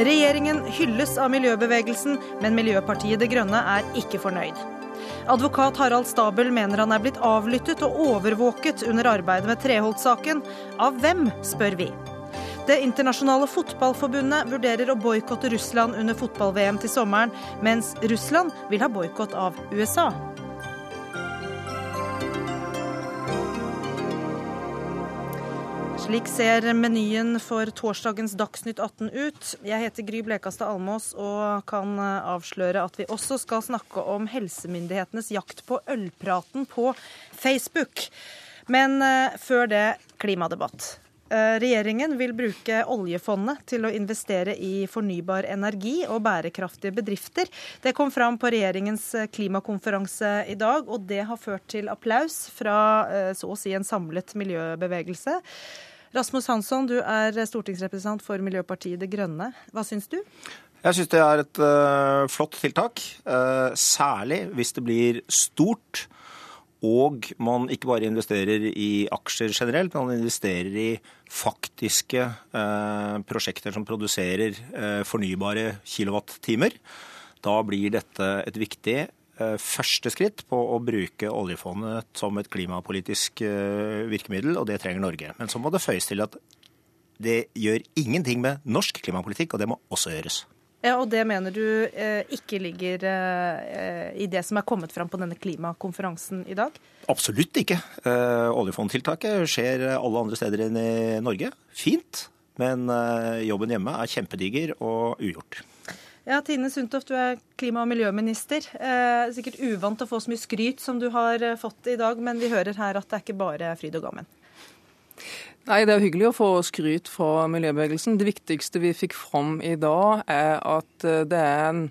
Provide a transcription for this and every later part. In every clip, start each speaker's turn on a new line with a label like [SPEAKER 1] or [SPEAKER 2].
[SPEAKER 1] Regjeringen hylles av miljøbevegelsen, men Miljøpartiet De Grønne er ikke fornøyd. Advokat Harald Stabel mener han er blitt avlyttet og overvåket under arbeidet med Treholt-saken. Av hvem, spør vi. Det internasjonale fotballforbundet vurderer å boikotte Russland under fotball-VM til sommeren, mens Russland vil ha boikott av USA. Slik ser menyen for torsdagens Dagsnytt 18 ut. Jeg heter Gry Blekastad Almås og kan avsløre at vi også skal snakke om helsemyndighetenes jakt på ølpraten på Facebook. Men eh, før det klimadebatt. Eh, regjeringen vil bruke oljefondet til å investere i fornybar energi og bærekraftige bedrifter. Det kom fram på regjeringens klimakonferanse i dag, og det har ført til applaus fra eh, så å si en samlet miljøbevegelse. Rasmus Hansson, du er stortingsrepresentant for Miljøpartiet De Grønne. Hva syns du?
[SPEAKER 2] Jeg syns det er et uh, flott tiltak. Uh, særlig hvis det blir stort og man ikke bare investerer i aksjer generelt, men man investerer i faktiske eh, prosjekter som produserer fornybare kilowattimer. Da blir dette et viktig Eh, første skritt på å bruke oljefondet som et klimapolitisk eh, virkemiddel, og det trenger Norge. Men så må det føyes til at det gjør ingenting med norsk klimapolitikk, og det må også gjøres.
[SPEAKER 1] Ja, Og det mener du eh, ikke ligger eh, i det som er kommet fram på denne klimakonferansen i dag?
[SPEAKER 2] Absolutt ikke. Eh, oljefondtiltaket skjer alle andre steder enn i Norge. Fint. Men eh, jobben hjemme er kjempediger og ugjort.
[SPEAKER 1] Ja, Tine Sundtoft, du er klima- og miljøminister. Eh, sikkert uvant å få så mye skryt som du har eh, fått i dag, men vi hører her at det er ikke bare fryd og gammen.
[SPEAKER 3] Nei, Det er hyggelig å få skryt fra miljøbevegelsen. Det viktigste vi fikk fram i dag, er at eh, det er en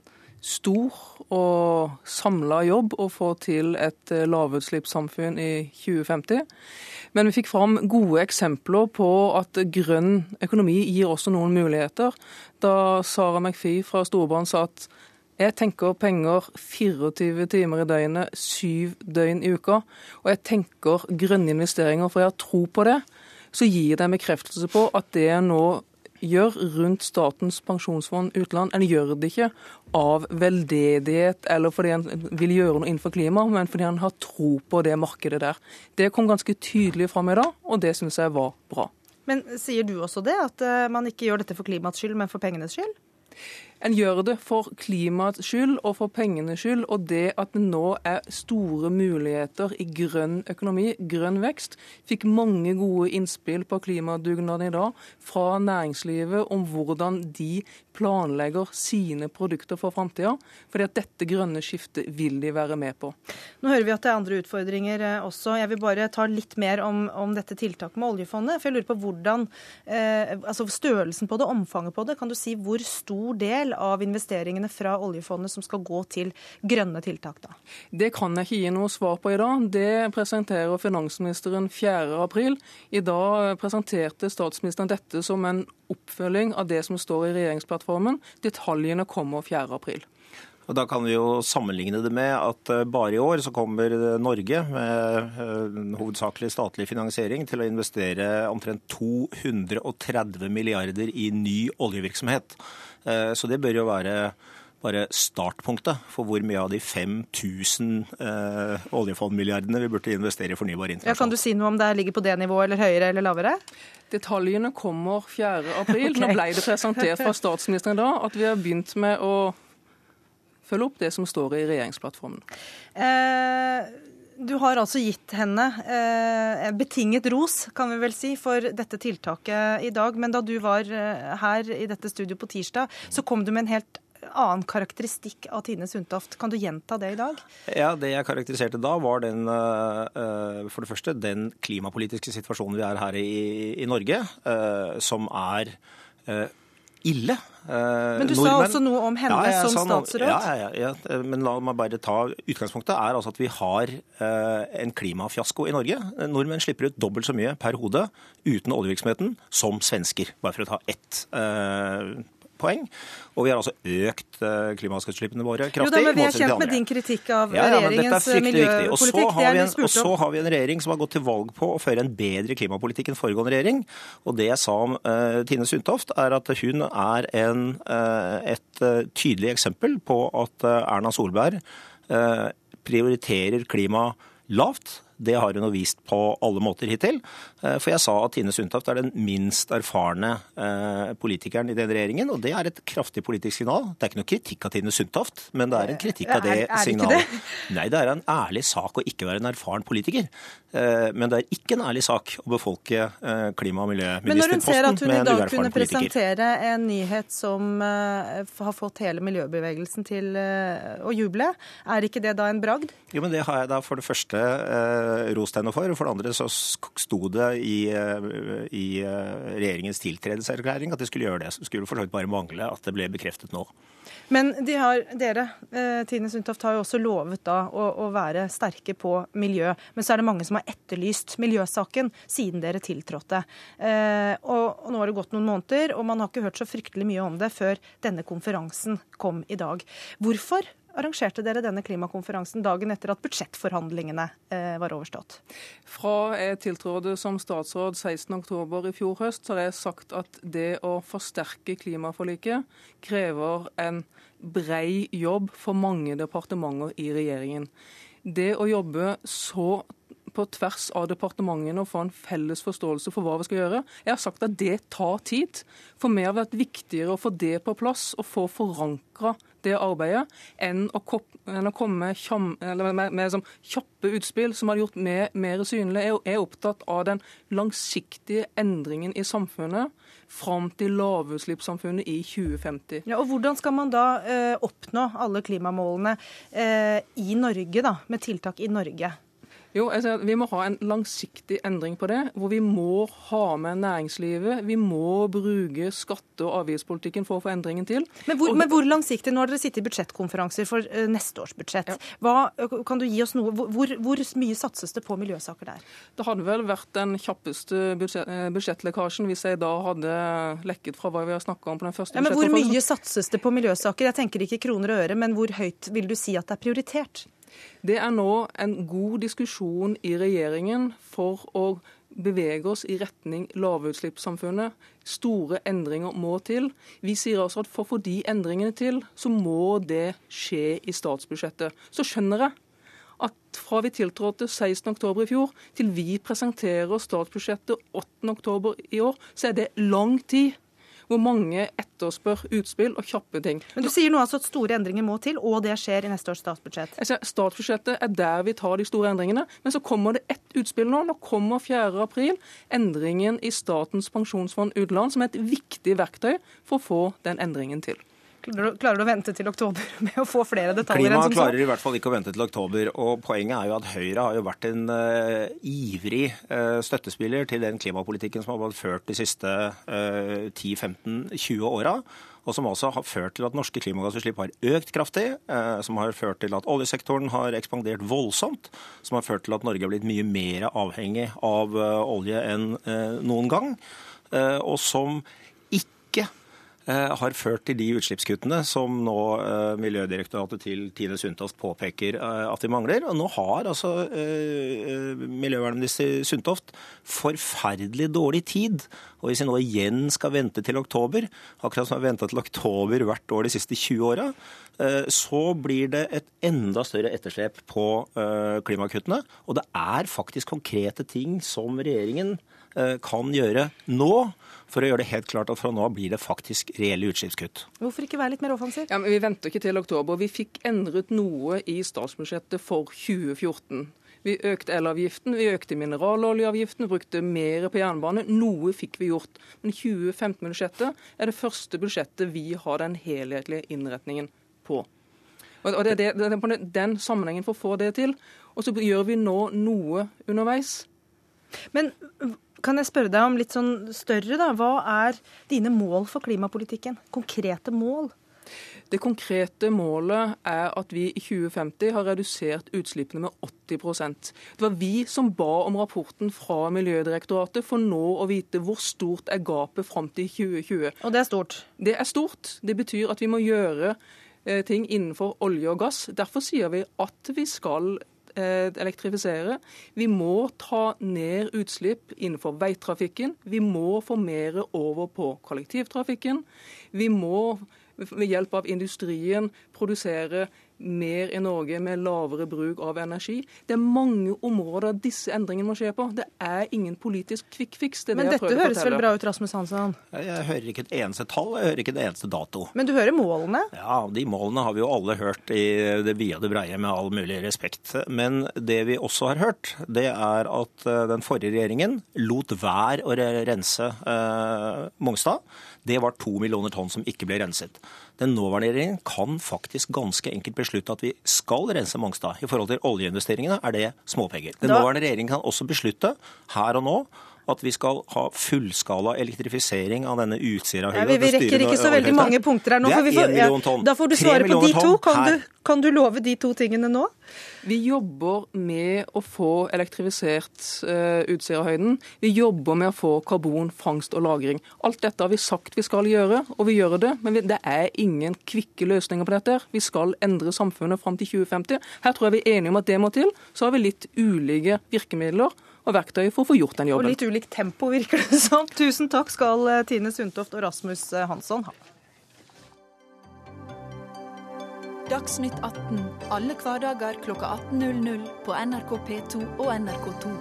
[SPEAKER 3] stor og samla jobb å få til et eh, lavutslippssamfunn i 2050. Men vi fikk fram gode eksempler på at grønn økonomi gir også noen muligheter. Da Sara McFie fra Storbrann sa at jeg tenker penger 24 timer i døgnet, syv døgn i uka. Og jeg tenker grønne investeringer, for jeg har tro på det. Så gir det en bekreftelse på at det nå gjør rundt Statens pensjonsfond utland. En gjør det ikke av veldedighet eller fordi en vil gjøre noe innenfor klima, men fordi en har tro på det markedet der. Det kom ganske tydelig fram i dag, og det syns jeg var bra.
[SPEAKER 1] Men sier du også det, at eh, man ikke gjør dette for klimaets skyld, men for pengenes skyld?
[SPEAKER 3] En gjør det for klimaets skyld og for pengenes skyld, og det at det nå er store muligheter i grønn økonomi, grønn vekst. Fikk mange gode innspill på klimadugnaden i dag fra næringslivet om hvordan de planlegger sine produkter for framtida. Fordi at dette grønne skiftet vil de være med på.
[SPEAKER 1] Nå hører vi at det er andre utfordringer eh, også. Jeg vil bare ta litt mer om, om dette tiltaket med oljefondet. For jeg lurer på hvordan, eh, altså størrelsen på det, omfanget på det. Kan du si hvor stor del del av investeringene fra oljefondet som skal gå til grønne tiltak? da?
[SPEAKER 3] Det kan jeg ikke gi noe svar på i dag. Det presenterer finansministeren 4.4. I dag presenterte statsministeren dette som en oppfølging av det som står i regjeringsplattformen. Detaljene kommer 4.4.
[SPEAKER 2] Og Da kan vi jo sammenligne det med at eh, bare i år så kommer Norge med eh, hovedsakelig statlig finansiering til å investere omtrent 230 milliarder i ny oljevirksomhet. Eh, så det bør jo være bare startpunktet for hvor mye av de 5000 eh, oljefondmilliardene vi burde investere i fornybar internasjonalt.
[SPEAKER 1] Ja, kan du si noe om det ligger på det nivået eller høyere eller lavere?
[SPEAKER 3] Detaljene kommer 4.4. okay. Nå ble det presentert fra statsministeren da at vi har begynt med å følge opp det som står i regjeringsplattformen.
[SPEAKER 1] Eh, du har altså gitt henne eh, betinget ros, kan vi vel si, for dette tiltaket i dag. Men da du var eh, her i dette studioet på tirsdag, så kom du med en helt annen karakteristikk av Tine Sundtoft. Kan du gjenta det i dag?
[SPEAKER 2] Ja, Det jeg karakteriserte da, var den, uh, for det første den klimapolitiske situasjonen vi er her i, i Norge, som er ille.
[SPEAKER 1] Men du Nordmenn, sa også noe om henne ja, som statsråd?
[SPEAKER 2] Ja, ja, ja, men la meg bare ta utgangspunktet. er altså at Vi har eh, en klimafiasko i Norge. Nordmenn slipper ut dobbelt så mye per hode uten oljevirksomheten som svensker. Bare for å ta ett eh, poeng. Og vi har altså økt eh, klimagassutslippene våre kraftig.
[SPEAKER 1] Jo da, men Vi er kjent med din kritikk av
[SPEAKER 2] Ja, ja, er
[SPEAKER 1] regjeringens miljøpolitikk. Og
[SPEAKER 2] en, og så har vi en regjering som har gått til valg på å føre en bedre klimapolitikk enn foregående regjering. Og det jeg sa om uh, Tine Sundtoft, er at hun er en, uh, et uh, tydelig eksempel på at Erna Solberg prioriterer klima lavt. Det har hun vist på alle måter hittil. Eh, For jeg sa at Tine Sundtoft er den minst erfarne eh, politikeren i den regjeringen, og det er et kraftig politisk signal. Det er ikke noe kritikk av Tine Sundtoft, men det er en kritikk av det
[SPEAKER 1] Er- er det signalet.
[SPEAKER 2] signalet. Nei, det er en ærlig sak å ikke være en erfaren politiker. Eh, Men det er ikke en ærlig sak å befolke eh, klima- og miljøministerposten med en uerfaren politiker.
[SPEAKER 1] Men når hun ser at hun i dag kunne presentere en nyhet som eh, har fått hele miljøbevegelsen til eh, å juble, er ikke det da en bragd?
[SPEAKER 2] Jo, men Det har jeg da for det første eh, rost henne for. og For det andre så sto det i, eh, i eh, regjeringens tiltredelseserklæring at de skulle gjøre det. Så skulle for så vidt bare mangle at det ble bekreftet nå.
[SPEAKER 1] Men de har, dere, eh, Tine Sundtoft, har jo også lovet da å, å være sterke på miljø. Men så er det mange som har etterlyst miljøsaken siden dere tiltrådte. Og, og nå har det gått noen måneder, og man har ikke hørt så fryktelig mye om det før denne konferansen kom i dag. Hvorfor arrangerte dere denne klimakonferansen dagen etter at budsjettforhandlingene eh, var overstått?
[SPEAKER 3] Fra jeg tiltrådte som statsråd 16.10 i fjor høst, har jeg sagt at det å forsterke klimaforliket krever en brei jobb for mange departementer i regjeringen. Det å jobbe så på tvers av departementene og få en felles forståelse for hva vi skal gjøre. Jeg har sagt at det tar tid. For meg har det vært viktigere å få det på plass og få forankra det arbeidet, enn å, komme med, kjappe utspill som hadde gjort meg mer synlig. Jeg er opptatt av den langsiktige endringen i samfunnet fram til lavutslippssamfunnet i 2050.
[SPEAKER 1] Ja, og Hvordan skal man da eh, oppnå alle klimamålene eh, i Norge, da, med tiltak i Norge?
[SPEAKER 3] Jo, at Vi må ha en langsiktig endring på det, hvor vi må ha med næringslivet. Vi må bruke skatte- og avgiftspolitikken for å få endringen til.
[SPEAKER 1] Men hvor,
[SPEAKER 3] Og-
[SPEAKER 1] men hvor langsiktig? Nå har dere sittet i budsjettkonferanser for eh, neste års budsjett. Hva, kan du gi oss noe? Hvor, hvor mye satses det på miljøsaker der?
[SPEAKER 3] Det hadde vel vært den kjappeste budsjett, eh, budsjettlekkasjen hvis jeg da hadde lekket fra hva vi har snakka om på den første
[SPEAKER 1] Ja, men hvor mye satses det på miljøsaker? Jeg tenker ikke kroner og øre, men hvor høyt vil du si at det er prioritert?
[SPEAKER 3] Det er nå en god diskusjon i regjeringen for å bevege oss i retning lavutslippssamfunnet. Store endringer må til. Vi sier altså at for å få de endringene til, så må det skje i statsbudsjettet. Så skjønner jeg at fra vi tiltrådte 16.10 i fjor, til vi presenterer statsbudsjettet 8.10 i år, så er det lang tid. Hvor mange etterspør utspill og kjappe ting.
[SPEAKER 1] Men Du sier nå altså at store endringer må til, og det skjer i neste års statsbudsjett.
[SPEAKER 3] Jeg sier, Statsbudsjettet er der vi tar de store endringene. Men så kommer det ett utspill nå. Nå kommer 4. april endringen i Statens pensjonsfond utland, som er et viktig verktøy for å få den endringen til.
[SPEAKER 1] Klarer du, å vente til oktober med å få flere detaljer
[SPEAKER 2] Klima
[SPEAKER 1] enn som så?
[SPEAKER 2] klarer i hvert fall ikke å vente til oktober. og Poenget er jo at Høyre har jo vært en uh, ivrig uh, støttespiller til den klimapolitikken som har vært ført de siste uh, 10-15-20 åra. Og som også har ført til at norske klimagassutslipp har økt kraftig. eh, Som har ført til at oljesektoren har ekspandert voldsomt. Som har ført til at Norge har blitt mye mer avhengig av eh, olje enn eh, noen gang. eh, Og som eh, har ført til de utslippskuttene som nå eh, Miljødirektoratet til Tine Sundtoft påpeker eh, at de mangler. Og nå har altså eh, eh, miljøvernminister Sundtoft forferdelig dårlig tid. Og hvis vi nå igjen skal vente til oktober, akkurat som vi har venta til oktober hvert år de siste 20 åra, eh, så blir det et enda større etterslep på eh, klimakuttene. Og det er faktisk konkrete ting som regjeringen eh, kan gjøre nå for å gjøre det helt klart at fra nå av blir det faktisk reelle utslippskutt.
[SPEAKER 1] Hvorfor ikke være litt mer offensiv?
[SPEAKER 3] Ja, men Vi venter ikke til oktober. Vi fikk endret noe i statsbudsjettet for 2014. Vi økte elavgiften, vi økte mineraloljeavgiften, brukte mer på jernbane. Noe fikk vi gjort. Men 2015-budsjettet er det første budsjettet vi har den helhetlige innretningen på. Og det, er det, det er på den- den sammenhengen for å få det til. Og så gjør vi nå noe underveis.
[SPEAKER 1] Men kan jeg spørre deg om litt sånn større, da. Hva er dine mål for klimapolitikken? Konkrete mål?
[SPEAKER 3] Det konkrete målet er at vi i 2050 har redusert utslippene med 80% Det var vi som ba om rapporten fra Miljødirektoratet for nå å vite hvor stort er gapet fram til 2020.
[SPEAKER 1] Og det er stort?
[SPEAKER 3] Det er stort. Det betyr at vi må gjøre eh, ting innenfor olje og gass. Derfor sier vi at vi skal elektrifisere. Vi må ta ned utslipp innenfor veitrafikken. Vi må få mer over på kollektivtrafikken. Vi må ved hjelp av industrien produsere mer i Norge med lavere bruk av energi. Det er mange områder disse endringene må skje på. Det er ingen politisk kvikkfiks. Det
[SPEAKER 1] Men
[SPEAKER 3] det
[SPEAKER 1] dette høres vel bra ut, Rasmus Hansson?
[SPEAKER 2] Jeg hører ikke et eneste tall, jeg hører ikke et eneste dato.
[SPEAKER 1] Men du hører målene?
[SPEAKER 2] Ja, de målene har vi jo alle hørt i det vide og det breie, med all mulig respekt. Men det vi også har hørt, det er at eh, den forrige regjeringen lot være å rense eh, Mongstad. Det var to millioner tonn som ikke ble renset. Den nåværende regjeringen kan faktisk ganske enkelt beslutte at vi skal rense Mongstad. I forhold til oljeinvesteringene er det småpenger. Den nåværende regjeringen kan også beslutte her og nå at vi skal ha fullskala elektrifisering av denne Utsirahøyden.
[SPEAKER 1] Ja, vi, vi rekker ikke så veldig mange punkter her nå.
[SPEAKER 2] Det
[SPEAKER 1] for
[SPEAKER 2] er
[SPEAKER 1] vi får-
[SPEAKER 2] million tonn.
[SPEAKER 1] Da får du svare på de to. Kan du, kan du love de to tingene nå?
[SPEAKER 3] Vi jobber med å få elektrifisert uh, Utsirahøyden. Vi jobber med å få karbonfangst og -lagring. Alt dette har vi sagt vi skal gjøre, og vi gjør det. Men vi, det er ingen kvikke løsninger på dette. Vi skal endre samfunnet fram til 2050. Her tror jeg vi er enige om at det må til. Så har vi litt ulike virkemidler og verktøy for å få gjort den jobben.
[SPEAKER 1] Og litt ulikt tempo, virker det som. Tusen takk skal eh, Tine Sundtoft og Rasmus eh, Hansson ha.
[SPEAKER 4] Dagsnytt 18 alle hverdager klokka 18.00 på NRK P2 og NRK2.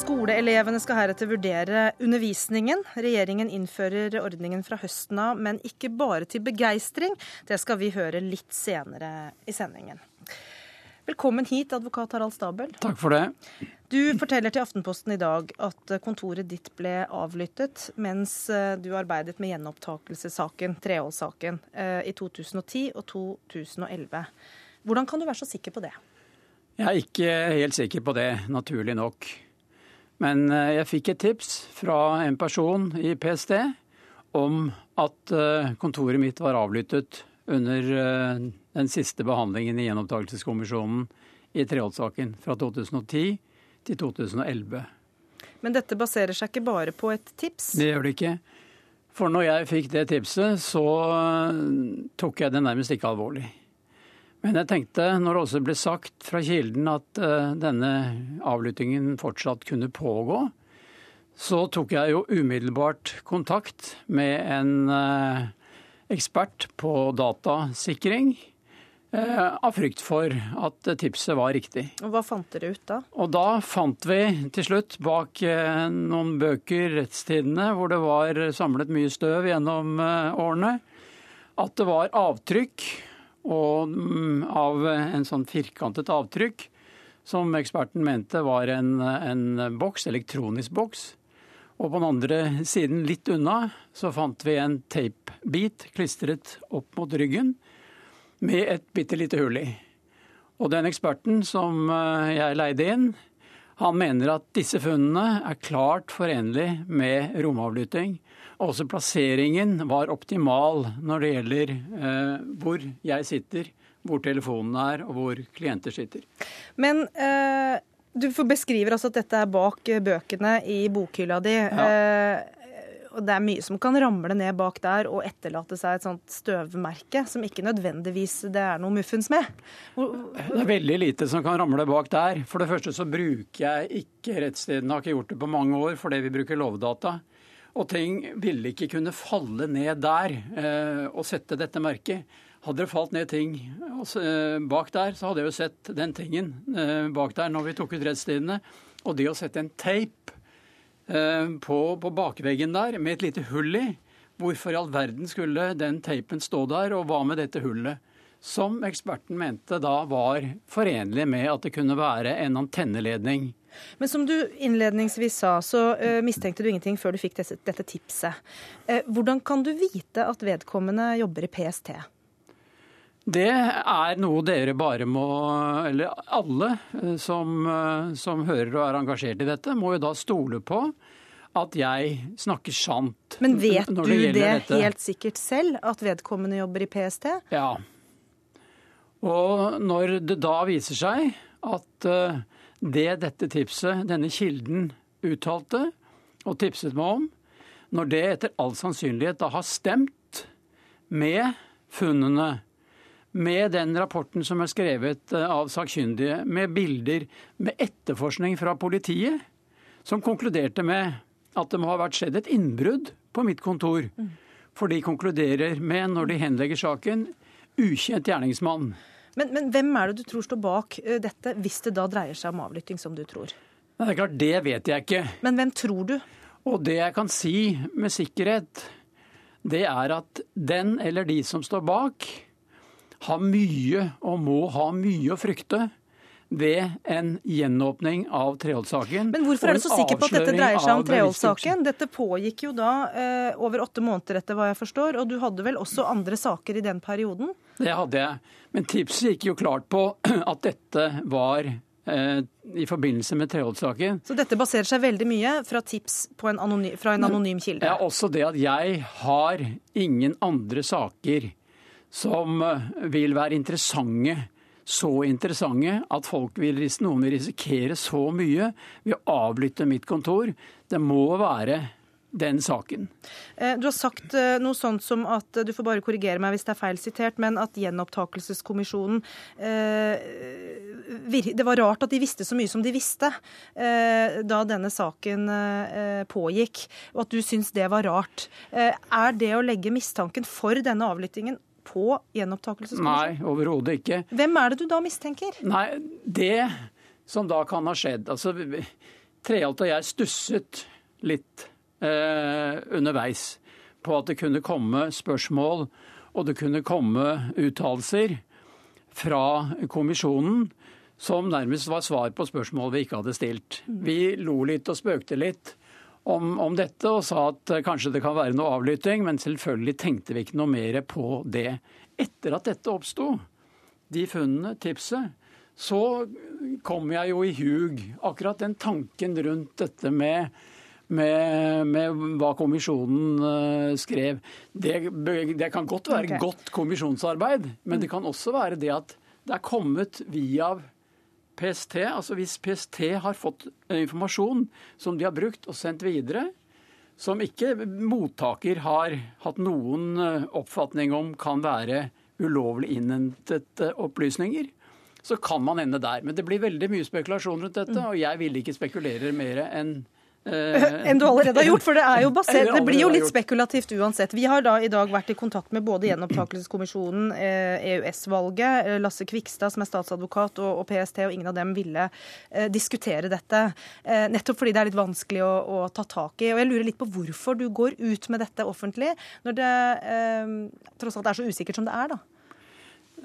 [SPEAKER 1] Skoleelevene skal heretter vurdere undervisningen. Regjeringen innfører ordningen fra høsten av, men ikke bare til begeistring. Det skal vi høre litt senere i sendingen. Velkommen hit, advokat Harald Stabel.
[SPEAKER 5] Takk for det.
[SPEAKER 1] Du forteller til Aftenposten i dag at kontoret ditt ble avlyttet mens eh, du arbeidet med gjenopptakelsessaken, Treholt-saken, eh, i 2010 og 2011. Hvordan kan du være så sikker på det?
[SPEAKER 5] Jeg er ikke helt sikker på det, naturlig nok. Men eh, jeg fikk et tips fra en person i PST om at eh, kontoret mitt var avlyttet under eh, den siste behandlingen i gjenopptakelseskommisjonen i Treholt-saken fra 2010 til 2011.
[SPEAKER 1] Men dette baserer seg ikke bare på et tips.
[SPEAKER 5] Det gjør det ikke. For når jeg fikk det tipset, så eh, tok jeg det nærmest ikke alvorlig. Men jeg tenkte, når det også ble sagt fra kilden at eh, denne avlyttingen fortsatt kunne pågå, så tok jeg jo umiddelbart kontakt med en ekspert på datasikring, eh, av frykt for at tipset var riktig.
[SPEAKER 1] Og hva fant dere ut da?
[SPEAKER 5] Og da fant vi til slutt bak eh, noen bøker, Rettstidene, hvor det var samlet mye støv gjennom eh, årene, at det var avtrykk og, mm, av en sånn firkantet avtrykk som eksperten mente var en, en boks, elektronisk boks. Og på den andre siden, litt unna, så fant vi en tapebit klistret opp mot ryggen med et bitte lite hull i. Og den eksperten som eh, jeg leide inn, han mener at disse funnene er klart forenlig med romavlytting. Også plasseringen var optimal når det gjelder eh, hvor jeg sitter, hvor telefonen er og hvor klienter sitter.
[SPEAKER 1] Men eh, du beskriver altså at dette er bak eh, bøkene i bokhylla di. Eh, og det er mye som kan ramle ned bak der og etterlate seg et sånt støvmerke som ikke nødvendigvis det er noe muffens med.
[SPEAKER 5] Det er veldig lite som kan ramle bak der. For det første så bruker jeg ikke rettsstedene, har ikke gjort det på mange år fordi vi bruker lovdata. Og ting ville ikke kunne falle ned der eh, og sette dette merket. Hadde det falt ned ting eh, bak der, så hadde jeg jo sett den tingen eh, bak der når vi tok ut rettsstedene. Og det å sette en eh, på, på bakveggen der med et lite hull i, hvorfor i all verden skulle den teipen stå der, og hva med dette hullet? Som eksperten mente da var forenlig med at det kunne være en antenneledning.
[SPEAKER 1] Men som du innledningsvis sa, så uh, mistenkte du ingenting før du fikk dette, dette tipset. Uh, hvordan kan du vite at vedkommende jobber i PST?
[SPEAKER 5] Det er noe dere bare må, eller alle eh, som, eh, som hører og er engasjert i dette, må jo da stole på at jeg snakker sant.
[SPEAKER 1] Men vet du det
[SPEAKER 5] dette.
[SPEAKER 1] helt sikkert selv, at vedkommende jobber i PST?
[SPEAKER 5] Ja. Og når det da viser seg at eh, det dette tipset, denne kilden, uttalte og tipset meg om, når det etter all sannsynlighet da har stemt med funnene, med den rapporten som er skrevet eh, av sakkyndige, med bilder, med etterforskning fra politiet, som konkluderte med at det må ha vært skjedd et innbrudd på mitt kontor. For de konkluderer med, når de henlegger saken, ukjent gjerningsmann.
[SPEAKER 1] Men, men hvem er det du tror står bak eh, dette, hvis det da dreier seg om avlytting, som du tror?
[SPEAKER 5] Det er klart, det vet jeg ikke.
[SPEAKER 1] Men hvem tror du?
[SPEAKER 5] Og det jeg kan si med sikkerhet, det er at den eller de som står bak, har mye og må ha mye å frykte ved en gjenåpning av Treholt-saken.
[SPEAKER 1] Men hvorfor er du så sikker på at dette dreier seg om Treholt-saken? Dette pågikk jo da eh, over åtte måneder, etter hva jeg forstår, og du hadde vel også andre saker i den perioden?
[SPEAKER 5] Det hadde jeg. Men tipset gikk jo klart på at dette var eh, i forbindelse med Treholt-saken.
[SPEAKER 1] Så dette baserer seg veldig mye fra tips på en anonym, fra en anonym kilde?
[SPEAKER 5] Ja, også det at jeg har ingen andre saker som eh, vil være interessante, så interessante at folk vil, noen vil risikere så mye ved å avlytte mitt kontor. Det må være den saken.
[SPEAKER 1] Eh, Du har sagt eh, noe sånt som at, du får bare korrigere meg hvis det er feil sitert, men at gjenopptakelseskommisjonen Det var rart at de visste så mye som de visste da denne saken pågikk, og at du syns det var rart. Er det å legge mistanken for denne avlyttingen på gjenopptakelseskommisjonen?
[SPEAKER 5] Nei, overhodet ikke.
[SPEAKER 1] Hvem er det du da mistenker?
[SPEAKER 5] Nei, det som da kan ha skjedd altså, Treholt og jeg stusset litt eh, underveis på at det kunne komme spørsmål og det kunne komme uttalelser fra kommisjonen som nærmest var svar på spørsmål vi ikke hadde stilt. Vi lo litt og spøkte litt om, om dette og sa at eh, kanskje det kan være noe avlytting, men selvfølgelig tenkte vi ikke noe mer på det. Etter at dette oppsto, de funnene, tipset, så kom jeg jo i hug akkurat den tanken rundt dette med, med, med hva kommisjonen eh, skrev. Det, det kan godt være
[SPEAKER 1] okay.
[SPEAKER 5] godt kommisjonsarbeid, men det kan også være det at det er kommet via PST. Altså hvis PST har fått eh, informasjon som de har brukt og sendt videre, som ikke mottaker har hatt noen eh, oppfatning om kan være ulovlig innhentede opplysninger, så kan man ende der. Men det blir veldig mye spekulasjon rundt dette, og jeg vil ikke spekulere mer enn eh,
[SPEAKER 1] enn du allerede har gjort, for det er jo basert, det blir jo litt spekulativt uansett. Vi har da i dag vært i kontakt med både Gjenopptakelseskommisjonen, eh, EØS-valget, eh, Lasse Kvikstad som er statsadvokat og, og PST, og ingen av dem ville eh, diskutere dette. Eh, nettopp fordi det er litt vanskelig å, å ta tak i. Og jeg lurer litt på hvorfor du går ut med dette offentlig, når det eh, tross alt er så usikkert som det er, da.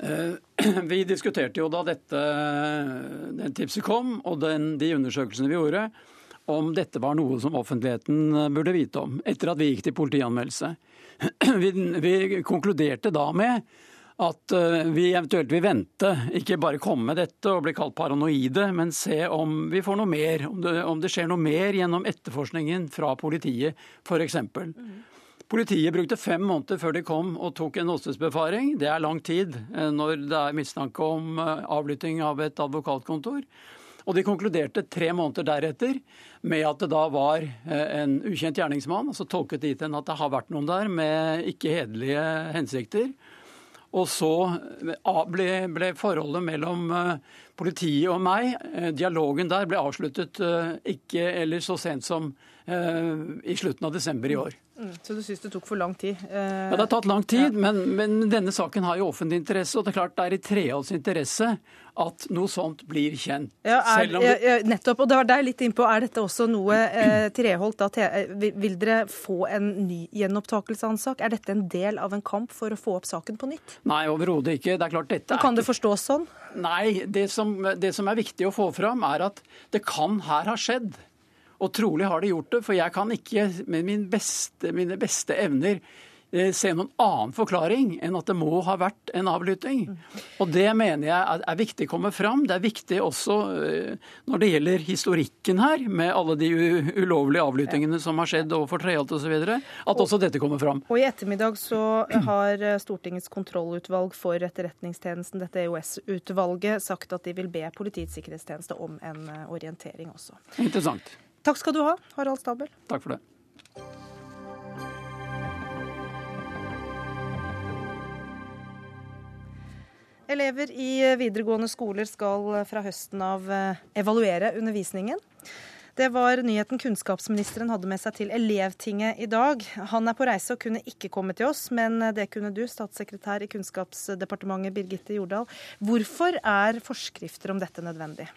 [SPEAKER 5] Eh, Vi diskuterte jo da dette den tipset kom, og den, de undersøkelsene vi gjorde, om dette var noe som offentligheten eh, burde vite om, etter at vi gikk til politianmeldelse. Vi, vi konkluderte da med at eh, vi eventuelt vil vente, ikke bare komme med dette og bli kalt paranoide, men se om vi får noe mer, om det, om det skjer noe mer gjennom etterforskningen fra politiet, f.eks. Politiet brukte fem måneder før de kom og tok en åstedsbefaring. Det er lang tid eh, når det er mistanke om avlytting av et advokatkontor. Og de konkluderte tre måneder deretter med at det da var eh, en ukjent gjerningsmann. Så Tolket dit hen at det har vært noen der med ikke hederlige hensikter. Og så eh, ble, ble forholdet mellom eh, politiet og meg, dialogen der, ble avsluttet ikke eller så sent som i slutten av desember i år.
[SPEAKER 1] Mm, så du syns det tok for lang tid? Eh,
[SPEAKER 5] Ja, Det har tatt lang tid, men, men denne saken har jo offentlig interesse. Og det er klart det er i Treholts interesse at noe sånt blir kjent.
[SPEAKER 1] Ja, er,
[SPEAKER 5] det,
[SPEAKER 1] ja, ja, nettopp. Og det var deg litt innpå. Er dette også noe eh, Treholt da, te, eh, vil dere få en ny gjenopptakelse av en sak? Er dette en del av en kamp for å få opp saken på nytt?
[SPEAKER 5] Nei, overhodet ikke. Det er klart dette er
[SPEAKER 1] Kan det forstås sånn?
[SPEAKER 5] Nei, det som, det som er viktig å få fram, er at det kan her ha skjedd. Og trolig har det gjort det, for jeg kan ikke med min beste, mine beste evner Eh, se noen annen forklaring enn at det må ha vært en avlytting. Og Det mener jeg er viktig å komme fram. Det er viktig også eh, når det gjelder historikken her, med alle de ulovlige avlyttingene som har skjedd overfor Treholt osv., at også dette kommer fram.
[SPEAKER 1] Og I ettermiddag så har eh, Stortingets kontrollutvalg for etterretningstjenesten, dette EOS-utvalget, sagt at de vil be Politiets sikkerhetstjeneste om en orientering også.
[SPEAKER 5] Interessant.
[SPEAKER 1] Takk skal du ha, Harald Stabel.
[SPEAKER 5] Takk for det.
[SPEAKER 1] Elever i videregående skoler skal fra høsten av eh, evaluere undervisningen. Det var nyheten kunnskapsministeren hadde med seg til Elevtinget i dag. Han er på reise og kunne ikke komme til oss, men det kunne du, statssekretær i Kunnskapsdepartementet Birgitte Jordal. Hvorfor er forskrifter om dette nødvendig?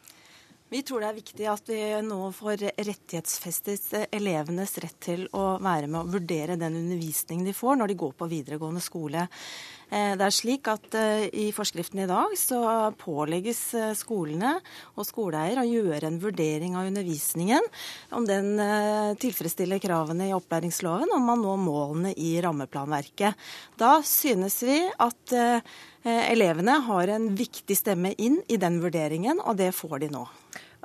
[SPEAKER 6] Vi tror det er viktig at vi nå får rettighetsfestet elevenes rett til å være med og vurdere den undervisningen de får når de går på videregående skole. Eh, det er slik at eh, I forskriften i dag så pålegges eh, skolene og skoleeier å gjøre en vurdering av undervisningen, om den tilfredsstiller kravene i opplæringsloven, om man når målene i rammeplanverket. Da synes vi at elevene har en viktig stemme inn i den vurderingen, og det får de nå.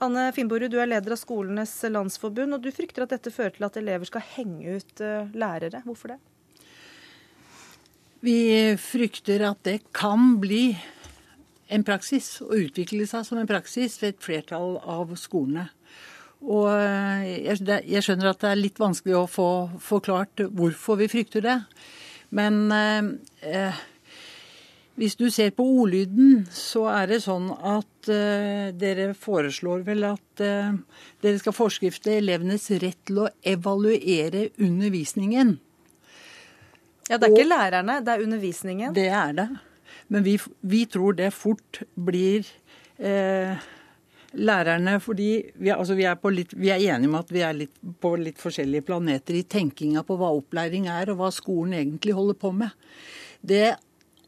[SPEAKER 1] Anne Finnborg, du er leder av Skolenes landsforbund, og du frykter at dette fører til at elever skal henge ut lærere. Hvorfor det?
[SPEAKER 7] Vi frykter at det kan bli en praksis, og utvikle seg som en praksis ved et flertall av skolene. Og eh, jeg skjønner at det er litt vanskelig å få forklart hvorfor vi frykter det. Men eh, eh, hvis du ser på ordlyden, så er det sånn at eh, dere foreslår vel at eh, dere skal forskrifte elevenes rett til å evaluere undervisningen.
[SPEAKER 1] Ja, Det er og, ikke lærerne, det er undervisningen?
[SPEAKER 7] Det er det. Men vi, vi tror det fort blir eh, lærerne fordi vi, altså vi, er litt, vi, er enige om at vi er litt, på litt forskjellige planeter i tenkinga på hva opplæring er, og hva skolen egentlig holder på med. Det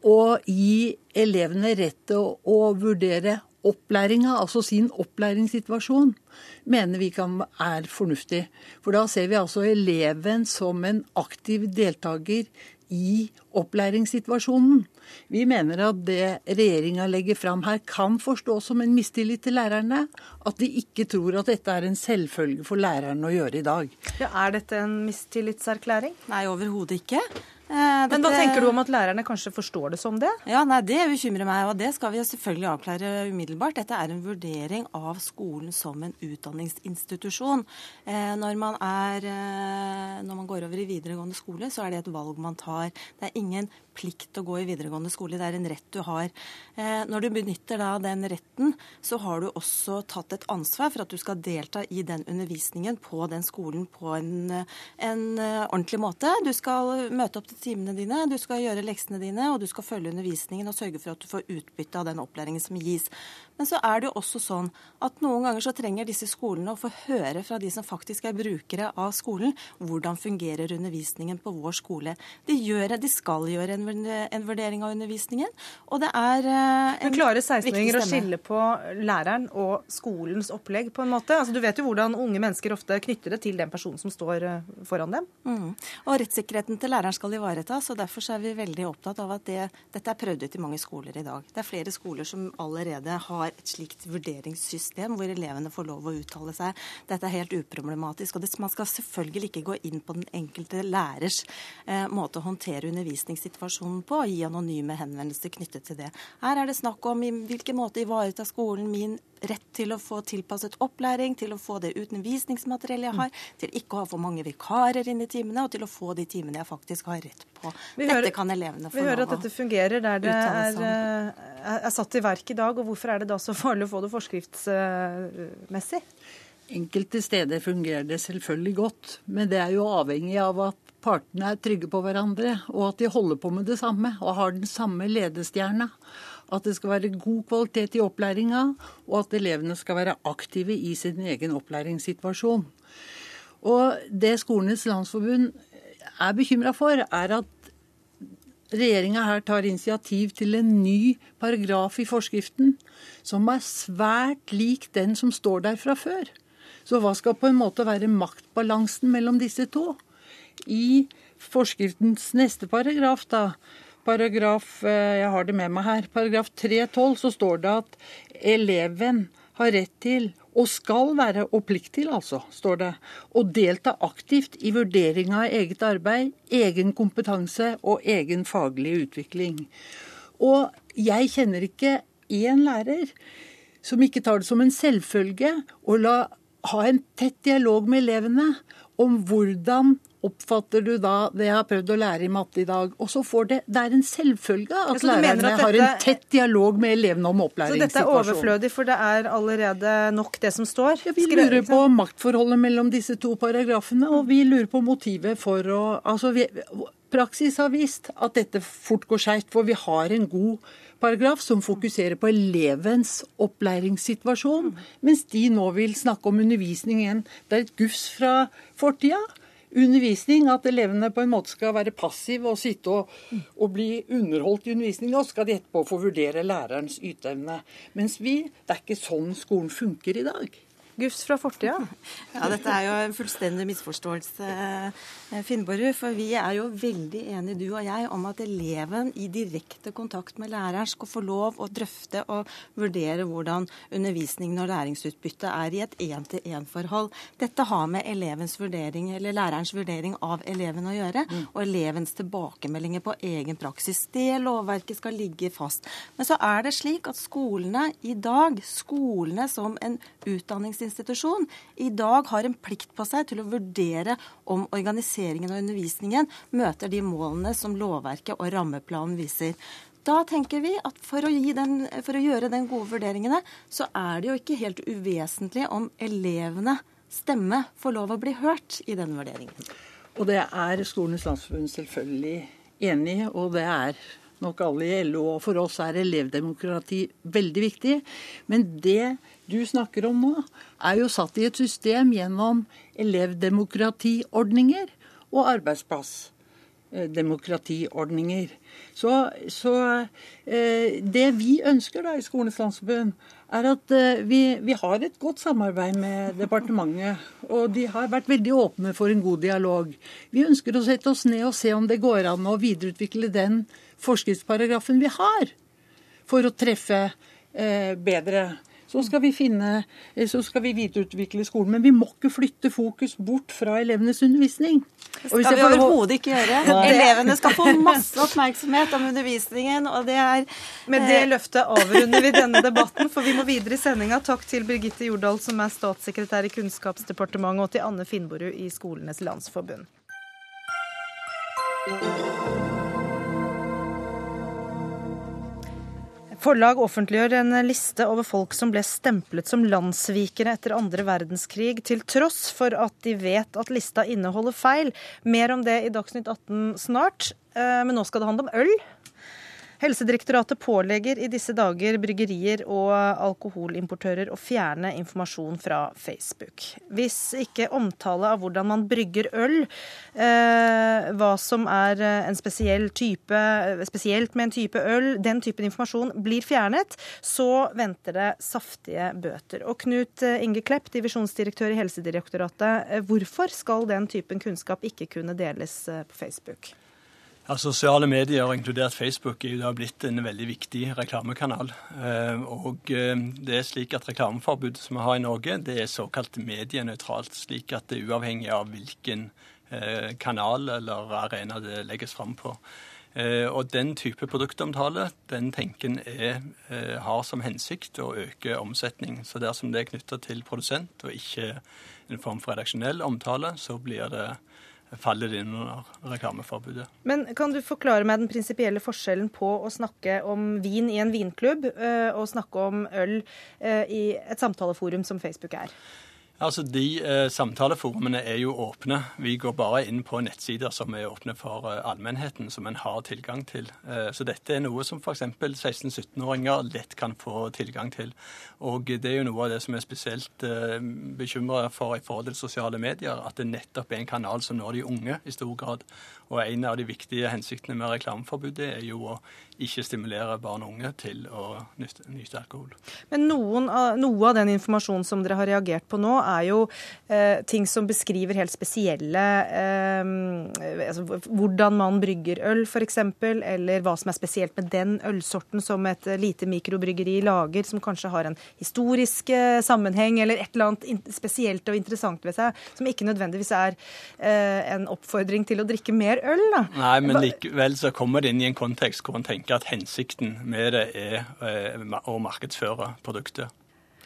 [SPEAKER 7] å gi elevene rett til å, å vurdere opplæringa, altså sin opplæringssituasjon, mener vi kan er fornuftig. For da ser vi altså eleven som en aktiv deltaker i opplæringssituasjonen. Vi mener at det regjeringa legger fram her kan forstås som en mistillit til lærerne. At de ikke tror at dette er en selvfølge for lærerne å gjøre i dag.
[SPEAKER 1] Ja, er dette en mistillitserklæring?
[SPEAKER 6] Nei, overhodet ikke.
[SPEAKER 1] Eh, Men hva tenker du om at lærerne kanskje forstår det som det?
[SPEAKER 6] Ja, nei, Det bekymrer meg, og det skal vi selvfølgelig avklare umiddelbart. Dette er en vurdering av skolen som en utdanningsinstitusjon. Eh, når, man er, eh, når man går over i videregående skole, så er det et valg man tar. Det er ingen plikt å gå i videregående skole, det er en rett du har. Når du benytter da den retten, så har du også tatt et ansvar for at du skal delta i den undervisningen på den skolen på en, en ordentlig måte. Du skal møte opp til timene dine, du skal gjøre leksene dine, og du skal følge undervisningen og sørge for at du får utbytte av den opplæringen som gis. Men så er det jo også sånn at noen ganger så trenger disse skolene å få høre fra de som faktisk er brukere av skolen, hvordan fungerer undervisningen på vår skole. De, gjør, de skal gjøre en, en, vurdering av undervisningen, og det er eh, en
[SPEAKER 1] Men Klarer 16-åringer å skille på læreren og skolens opplegg på en måte? Altså, du vet jo hvordan unge mennesker ofte knytter det til den personen som står eh, foran dem.
[SPEAKER 6] Mm. Og rettssikkerheten til læreren skal ivaretas, og derfor er vi veldig opptatt av at det, dette er prøvd ut i mange skoler i dag. Det er flere skoler som allerede har har et slikt vurderingssystem hvor elevene får lov å uttale seg. Dette er helt uproblematisk. og det, Man skal selvfølgelig ikke gå inn på den enkelte lærers eh, måte å håndtere undervisningssituasjonen på og gi anonyme henvendelser knyttet til det. Her er det snakk om i hvilken måte ivareta skolen min rett til å få tilpasset opplæring, til å få det undervisningsmateriellet jeg har, til ikke å ha for mange vikarer inn i timene, og til å få de timene jeg faktisk har rett på. Vi dette hører, kan elevene få lov å
[SPEAKER 1] Vi hører at dette fungerer der det er, eh, er, satt i verk i dag, og hvorfor er det da så farlig å få det forskriftsmessig?
[SPEAKER 7] Enkelte steder fungerer det selvfølgelig godt, men det er jo avhengig av at partene er trygge på hverandre, og at de holder på med det samme og har den samme ledestjerna at det skal være god kvalitet i opplæringa, og at elevene skal være aktive i sin egen opplæringssituasjon. Og Det Skolenes landsforbund er bekymra for, er at regjeringa her tar initiativ til en ny paragraf i forskriften som er svært lik den som står der fra før. Så hva skal på en måte være maktbalansen mellom disse to? I forskriftens neste paragraf, da, paragraf eh, jeg har det med meg her, paragraf 3-12, så står det at eleven har rett til og skal være, og plikt til altså, står det, å delta aktivt i vurdering av eget arbeid, egen kompetanse og egen faglig utvikling. Og jeg kjenner ikke én lærer som ikke tar det som en selvfølge å la, ha en tett dialog med elevene om hvordan oppfatter du da det jeg har prøvd å lære i matte i dag? Og så får det Det er en selvfølge at lærerne at dette, har en tett dialog med elevene om opplæringssituasjonen.
[SPEAKER 1] Så dette er overflødig, for det er allerede nok det som står?
[SPEAKER 7] Ja, vi lurer på maktforholdet mellom disse to paragrafene, og vi lurer på motivet for å Altså, vi, praksis har vist at dette fort går skeivt, for vi har en god paragraf som fokuserer på elevens opplæringssituasjon, mens de nå vil snakke om undervisning igjen. Det er et gufs fra fortida. Undervisning, at elevene på en måte skal være passive og sitte og, og bli underholdt i undervisning, og så skal de etterpå få vurdere lærerens yteevne. Mens vi, det er ikke sånn skolen funker i dag.
[SPEAKER 1] Gufs fra fortida?
[SPEAKER 6] Ja, dette er jo en fullstendig misforståelse, eh, Finnborg. For vi er jo veldig enige, du og jeg, om at eleven i direkte kontakt med læreren skal få lov å drøfte og vurdere hvordan undervisningen og læringsutbyttet er i et én-til-én-forhold. Dette har med elevens vurdering, eller lærerens vurdering av eleven å gjøre, mm. og elevens tilbakemeldinger på egen praksis. Det lovverket skal ligge fast. Men så er det slik at skolene i dag, skolene som en utdanningsinstitusjon, institusjon i dag har en plikt på seg til å vurdere om organiseringen og undervisningen møter de målene som lovverket og rammeplanen viser. Da tenker vi at for å, den, for å gjøre den gode vurderingene, så er det jo ikke helt uvesentlig om elevene stemme får lov å bli hørt i den vurderingen.
[SPEAKER 7] Og det er Skolenes landsforbund selvfølgelig enig i, og det er nok alle i LO. Og for oss er elevdemokrati veldig viktig. Men det du snakker om nå, er jo satt i et system gjennom elevdemokratiordninger og arbeidsplassdemokratiordninger. Så, så eh, det vi ønsker da i Skolenes landsforbund, er at eh, vi, vi, har et godt samarbeid med departementet. Og de har vært veldig åpne for en god dialog. Vi ønsker å sette oss ned og se om det går an å videreutvikle den forskriftsparagrafen vi har, for å treffe eh, bedre så skal vi finne, eh, så skal vi videreutvikle skolen. Men vi må ikke flytte fokus bort fra elevenes undervisning.
[SPEAKER 6] Det skal vi overhodet ikke gjøre. Nei. Elevene skal få masse oppmerksomhet om undervisningen, og det er
[SPEAKER 1] Med det eh, løftet avrunder vi denne debatten, for vi må videre i sendinga. Takk til Birgitte Jordal, som er statssekretær i Kunnskapsdepartementet, og til Anne Finnborud i Skolenes landsforbund. Forlag offentliggjør en liste over folk som ble stemplet som landssvikere etter andre verdenskrig, til tross for at de vet at lista inneholder feil. Mer om det i Dagsnytt 18 snart. Eh, men nå skal det handle om øl. Helsedirektoratet pålegger i disse dager bryggerier og alkoholimportører å fjerne informasjon fra Facebook. Hvis ikke omtale av hvordan man brygger øl, eh, hva som er en spesiell type, spesielt med en type øl, den typen informasjon blir fjernet, så venter det saftige bøter. Og Knut Inge Klepp, divisjonsdirektør i Helsedirektoratet, eh, hvorfor skal den typen kunnskap ikke kunne deles eh, på Facebook?
[SPEAKER 8] Ja, Sosiale medier, inkludert Facebook, er jo da blitt en veldig viktig reklamekanal. Eh, og eh, det er slik at Reklameforbudet som vi har i Norge, det er såkalt medienøytralt. Slik at det er uavhengig av hvilken eh, kanal eller arena det legges fram på. Og den type produktomtale, den tenken er, har som hensikt å øke omsetning. Så dersom det er knytta til produsent og ikke en form for redaksjonell omtale, så blir det faller inn under reklameforbudet.
[SPEAKER 1] Men Kan du forklare meg den prinsipielle forskjellen på å snakke om vin i en vinklubb eh, og snakke om øl eh, i et samtaleforum som Facebook er?
[SPEAKER 8] Altså, De eh, samtaleforumene er jo åpne. Vi går bare inn på nettsider som er åpne for eh, allmennheten, som en har tilgang til. Eh, så dette er noe som f.eks. 16-17-åringer lett kan få tilgang til. Og det er jo noe av det som er spesielt eh, bekymra for i forhold til sosiale medier, at det nettopp er en kanal som når de unge i stor grad. Og en av de viktige hensiktene med reklameforbudet er jo å ikke stimulere barn og unge til å nyte, alkohol.
[SPEAKER 1] Men noen av, noe av den informasjonen som dere har reagert på nå, er jo eh, ting som beskriver helt spesielle eh, altså, Hvordan man brygger øl, f.eks., eller hva som er spesielt med den ølsorten som et lite mikrobryggeri lager, som kanskje har en historisk eh, sammenheng eller et eller annet spesielt og interessant ved seg, som ikke nødvendigvis er eh, en oppfordring til å drikke mer øl. Da.
[SPEAKER 8] Nei, men likevel så kommer det inn i en kontekst hvor en tenker at hensikten med det er eh, å markedsføre produktet.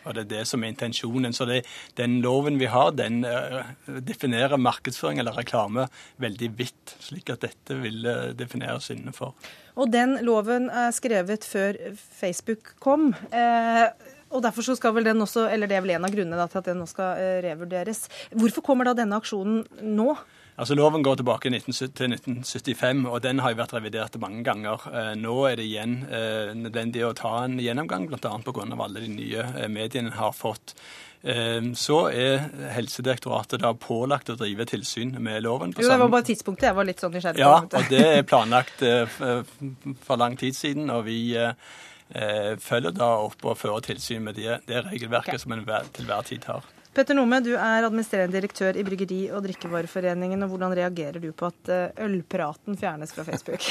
[SPEAKER 8] Og Det er det som er intensjonen. Så det, Den loven vi har, den uh, definerer markedsføring eller reklame veldig vidt, slik at dette vil uh, defineres innenfor.
[SPEAKER 1] Og den loven er skrevet før Facebook kom. Uh, og derfor så skal vel den også, eller Det er vel en av grunnene da, til at den nå skal revurderes. Hvorfor kommer da denne aksjonen nå?
[SPEAKER 8] Altså Loven går tilbake til 1975, og den har jo vært revidert mange ganger. Eh, nå er det igjen eh, nødvendig å ta en gjennomgang, bl.a. pga. alle de nye eh, mediene har fått. Så er Helsedirektoratet da pålagt å drive tilsyn med loven.
[SPEAKER 1] Jo, Det var bare tidspunktet jeg var litt sånn nysgjerrig
[SPEAKER 8] på. Ja, og det er planlagt for lang tid siden. og vi følger da opp og fører tilsyn med det, det regelverket okay. som en til hver tid har.
[SPEAKER 1] Petter Nome, du er administrerende direktør i Bryggeri- og drikkevareforeningen. og Hvordan reagerer du på at eh, ølpraten fjernes fra Facebook?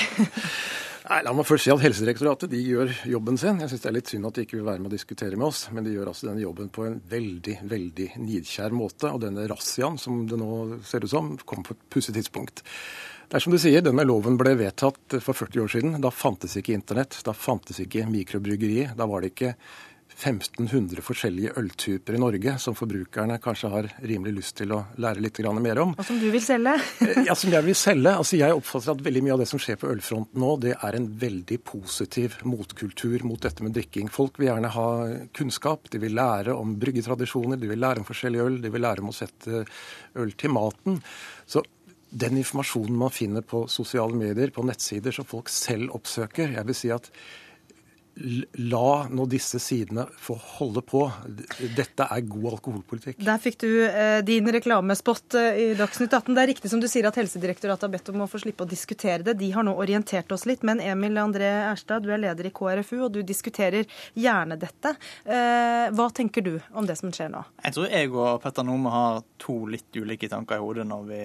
[SPEAKER 9] Nei, La meg først si at Helsedirektoratet de gjør jobben sin. Jeg syns det er litt synd at de ikke vil være med å diskutere med oss, men de gjør altså denne jobben på en veldig veldig nidkjær måte. Og denne razziaen, som det nå ser ut som, kom på et pussig tidspunkt. Det er som du sier, Denne loven ble vedtatt for 40 år siden. Da fantes ikke internett, da fantes ikke mikrobryggeri. Da var det ikke 1500 forskjellige øltyper i Norge som forbrukerne kanskje har rimelig lyst til å lære litt mer om.
[SPEAKER 1] Og som du vil selge?
[SPEAKER 9] Eh, ja, som jeg vil selge. Altså, jeg oppfatter at veldig mye av det som skjer på ølfronten nå, det er en veldig positiv motkultur mot dette med drikking. Folk vil gjerne ha kunnskap, de vil lære om bryggetradisjoner, de vil lære om forskjellig øl, de vil lære om å sette øl til maten. Så den informasjonen man finner på sosiale medier, på nettsider som folk selv oppsøker, jeg vil si at La nå disse sidene få holde på. Dette er god alkoholpolitikk.
[SPEAKER 1] Der fikk du eh, din reklamespott eh, i Dagsnytt 18. Det er riktig som du sier at Helsedirektoratet har bedt om å få slippe å diskutere det. De har nå orientert oss litt. Men Emil André Erstad, du er leder i KrFU, og du diskuterer gjerne dette. Eh, hva tenker du om det som skjer nå?
[SPEAKER 10] Jeg tror jeg og Petter Nome har to litt ulike tanker i hodet når vi,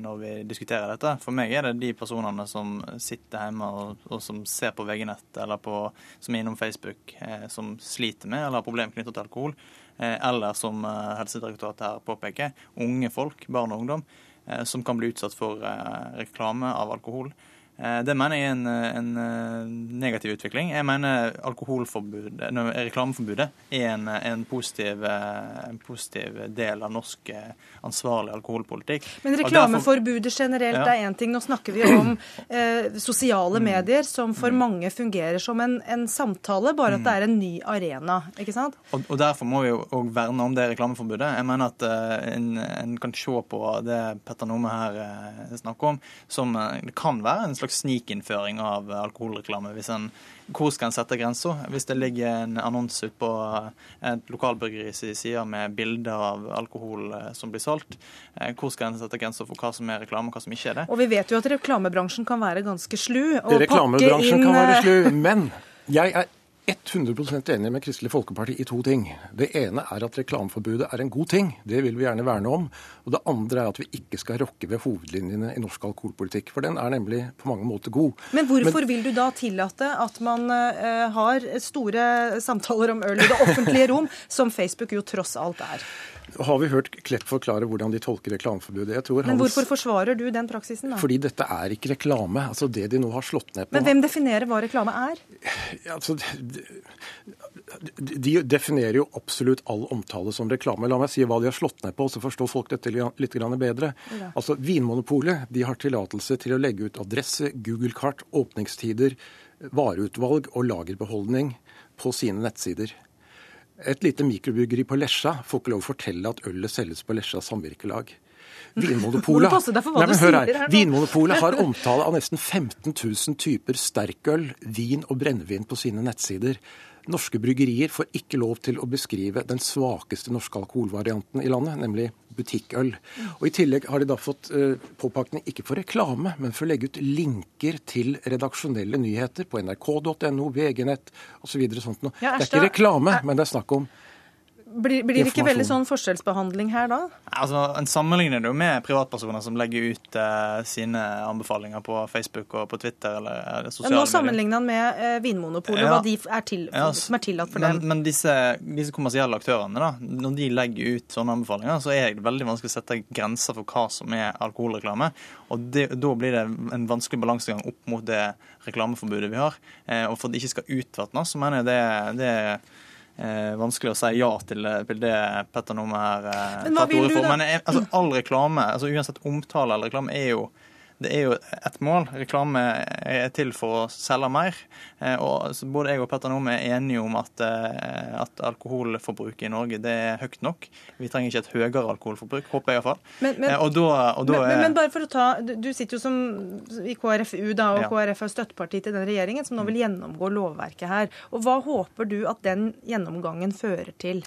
[SPEAKER 10] når vi diskuterer dette. For meg er det de personene som sitter hjemme og, og som ser på VG-nett eller på som er innom Facebook, eh, som sliter med eller har problemer knyttet til alkohol, eh, eller som eh, Helsedirektoratet her påpeker, unge folk, barn og ungdom, som kan bli utsatt for reklame av alkohol. Eh, det mener jeg er en, en, eh, negativ utvikling. Jeg mener reklameforbudet er en, en, positiv, eh, en, positiv, del av norsk ansvarlig alkoholpolitikk.
[SPEAKER 1] Men reklameforbudet generelt ja. er én ting. Nå snakker vi om eh, sosiale mm. medier, som for mm. mange fungerer som en, samtale, bare at det er en ny arena. ikke sant?
[SPEAKER 10] Og, og Derfor må vi jo verne om det reklameforbudet. Jeg mener at eh, en, kan se på det Petter Nome her eh, snakker om, som det kan være en slags slags snikinnføring av alkoholreklame. Hvis en, hvor skal en sette grensa? Hvis det ligger en annonse ute på et lokalbryggeris side med bilder av alkohol eh, som blir solgt, eh, hvor skal en sette grensa for hva som er reklame og hva som ikke er det?
[SPEAKER 1] Og vi vet jo at reklamebransjen kan være ganske slu.
[SPEAKER 9] Reklamebransjen kan være slu, men jeg er 100% enig med Kristelig Folkeparti i to ting. Det ene er at reklameforbudet er en god ting. Det vil vi gjerne verne om. Og det andre er at vi ikke skal rokke ved hovedlinjene i norsk alkoholpolitikk. For den er nemlig på mange måter god.
[SPEAKER 1] Men hvorfor Men, vil du da tillate at man uh, har store samtaler om øl i det offentlige rom, som Facebook jo tross alt er?
[SPEAKER 9] har vi hørt Klepp forklare hvordan de tolker reklameforbudet.
[SPEAKER 1] Men hvorfor forsvarer du den praksisen? da?
[SPEAKER 9] Fordi dette er ikke reklame. Altså Det de nå har slått ned på
[SPEAKER 1] Men hvem definerer hva reklame er?
[SPEAKER 9] Altså, de, de definerer jo absolutt all omtale som reklame. La meg si hva de har slått ned på, så forstår folk dette litt bedre. Ja. Altså Vinmonopolet de har tillatelse til å legge ut adresse, Google-kart, åpningstider, vareutvalg og lagerbeholdning på sine nettsider. Et lite mikrobryggeri på Lesja får ikke lov å fortelle at ølet selges på Lesja samvirkelag. Vinmonopolet, Nei, Vinmonopolet har omtale av nesten 15 000 typer sterkøl, vin og brennevin på sine nettsider. Norske bryggerier får ikke lov til å beskrive den svakeste norske alkoholvarianten i landet, nemlig butikkøl. Og I tillegg har de da fått uh, påpakning ikke for reklame, men for å legge ut linker til redaksjonelle nyheter på nrk.no, VG-nett osv. Ja, det er ikke reklame, men det er snakk om
[SPEAKER 1] blir, blir det ikke veldig sånn forskjellsbehandling her da?
[SPEAKER 10] Altså, En sammenligner det jo med privatpersoner som legger ut eh, sine anbefalinger på Facebook og på Twitter eller uh, sosiale
[SPEAKER 1] medier. Nå sammenligner han med eh, Vinmonopolet, ja. hva de er til, ja, som er tillatt for
[SPEAKER 10] men,
[SPEAKER 1] dem.
[SPEAKER 10] Men disse, disse, kommersielle aktørene, da, når de legger ut sånne anbefalinger, så er det veldig vanskelig å sette grenser for hva som er alkoholreklame. Og det, da blir det en vanskelig balansegang opp mot det reklameforbudet vi har. og for at det ikke skal utvatnes, så mener jeg det, det eh, vanskelig å si ja til, til det Petter Numme her eh, tar til orde for. Men eh, altså, all reklame, altså uansett omtale eller reklame, er jo det er jo ett mål. Reklame er til for å selge mer. Eh, og både jeg og Petter Nome er enige om at, eh, at, alkoholforbruket i Norge det er høyt nok. Vi trenger ikke et høyere alkoholforbruk, håper jeg iallfall.
[SPEAKER 1] Men, men,
[SPEAKER 10] eh, og da, og da
[SPEAKER 1] men, men, bare for å ta, Du sitter jo som i KrFU, da, og ja. KrF er støtteparti til den regjeringen som nå vil gjennomgå lovverket her. Og Hva håper du at den gjennomgangen fører til?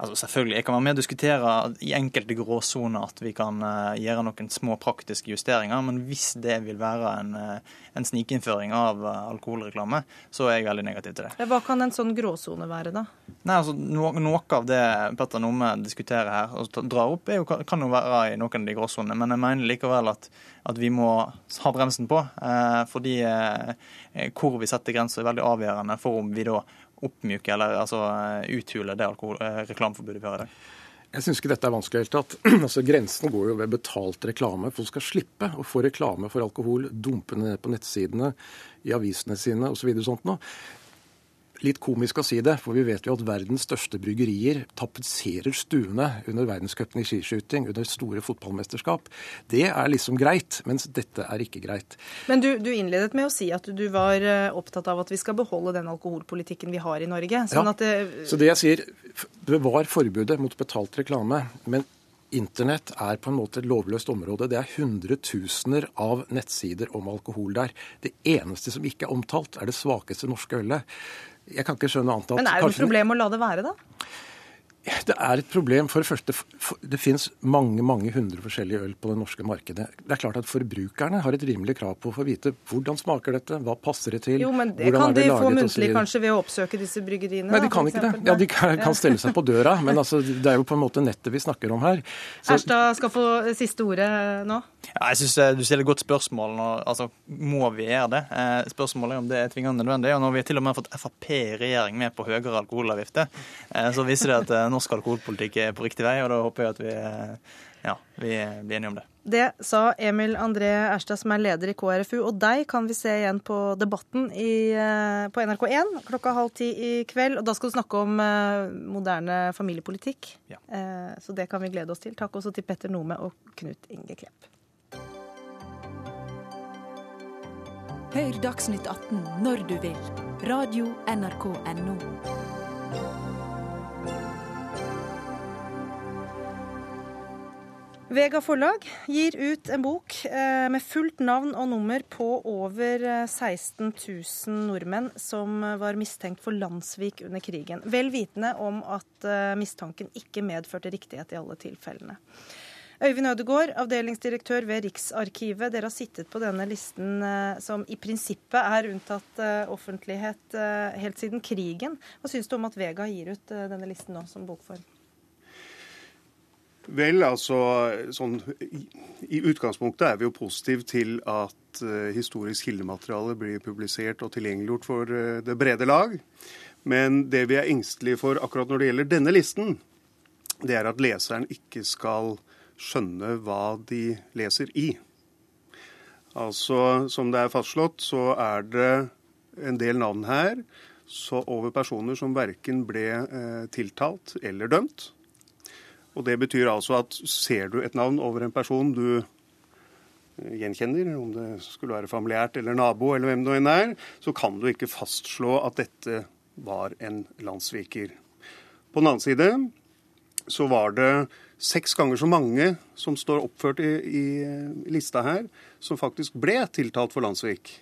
[SPEAKER 10] Altså selvfølgelig, Jeg kan være med og diskutere i enkelte gråsoner at vi kan uh, gjøre noen små praktiske justeringer, men hvis det vil være en, uh, en snikinnføring av uh, alkoholreklame, så er jeg veldig negativ til det.
[SPEAKER 1] Hva kan en sånn gråsone være, da?
[SPEAKER 10] Nei, altså no, Noe av det Petter Nomme diskuterer her og drar opp, jo, kan jo være i noen av de gråsonene. Men jeg mener likevel at, at vi må ha bremsen på. fordi hvor vi setter grenser er veldig avgjørende for om vi da oppmyke eller altså, uthule det eh, reklameforbudet vi har i dag?
[SPEAKER 9] Jeg syns ikke dette er vanskelig i det hele tatt. Altså, Grensen går jo ved betalt reklame. Folk skal slippe å få reklame for alkohol dumpende ned på nettsidene, i avisene sine osv. sånt noe litt komisk å si det, for vi vet jo at verdens største bryggerier tapetserer stuene under verdenscupen i skiskyting, under store fotballmesterskap. Det er liksom greit, mens dette er ikke greit.
[SPEAKER 1] Men du, du innledet med å si at du var eh, opptatt av at vi skal beholde den alkoholpolitikken vi har i Norge.
[SPEAKER 9] Sånn ja, det... Så det jeg sier, bevar forbudet mot betalt reklame. men Internett er på en måte et lovløst område. Det er hundretusener av nettsider om alkohol der. Det eneste som ikke er omtalt, er det svakeste norske ølet. Jeg kan ikke skjønne annet
[SPEAKER 1] at Men er det et problem å la det være, da?
[SPEAKER 9] Det er et problem. For det første, det finnes mange mange hundre forskjellige øl på det norske markedet. Det er klart at Forbrukerne har et rimelig krav på å få vite hvordan smaker dette, hva passer det til,
[SPEAKER 1] Jo, men det kan de få muntlig kanskje ved å oppsøke disse bryggeriene?
[SPEAKER 9] Nei, de kan ikke det. Ja, De kan stelle seg på døra, men altså, det er jo på en måte nettet vi snakker om her.
[SPEAKER 1] Så... Erstad skal få siste ordet nå.
[SPEAKER 10] Ja, jeg synes eh, Du stiller et godt spørsmål. Når, altså, Må vi gjøre det? Eh, spørsmålet er om det er tvingende nødvendig. og Når vi til og med har fått Frp i regjering med på høyere alkoholavgifter, eh, så viser det at norsk alkoholpolitikk er på riktig vei, og da håper jeg at vi, ja, vi blir enige om det.
[SPEAKER 1] Det sa Emil André Erstad, som er leder i KrFU. Og deg kan vi se igjen på Debatten i, eh, på NRK1 klokka halv ti i kveld. Og da skal du snakke om uh, moderne familiepolitikk. Ja. Uh, så det kan vi glede oss til. Takk også til Petter Nome og Knut Inge Klepp.
[SPEAKER 4] Hør Dagsnytt 18 når du vil. Radio NRK Radio.nrk.no.
[SPEAKER 1] Vega forlag gir ut en bok eh, med fullt navn og nummer på over 16 eh, 000 nordmenn som var mistenkt for landssvik under krigen, vel vitende om at eh, mistanken ikke medførte riktighet i alle tilfellene. Øyvind Ødegård, avdelingsdirektør ved Riksarkivet. Dere har sittet på denne listen som i prinsippet er unntatt offentlighet helt siden krigen. Hva syns du om at Vega gir ut denne listen nå som bokform?
[SPEAKER 11] Vel, altså sånn, i, utgangspunktet er vi jo positive til at uh, historisk kildemateriale blir publisert og tilgjengeliggjort for uh, det brede lag. Men det vi er engstelige for akkurat når det gjelder denne listen, det er at leseren ikke skal skjønne hva de leser i. Altså, som det er fastslått, så er det en del navn her over personer som verken ble eh, tiltalt eller dømt. Og Det betyr altså at ser du et navn over en person du eh, gjenkjenner, om det skulle være familiært eller nabo eller hvem det enn er, så kan du ikke fastslå at dette var en landssviker. På den annen side så var det seks ganger så mange som står oppført i, i lista her, som faktisk ble tiltalt for landssvik.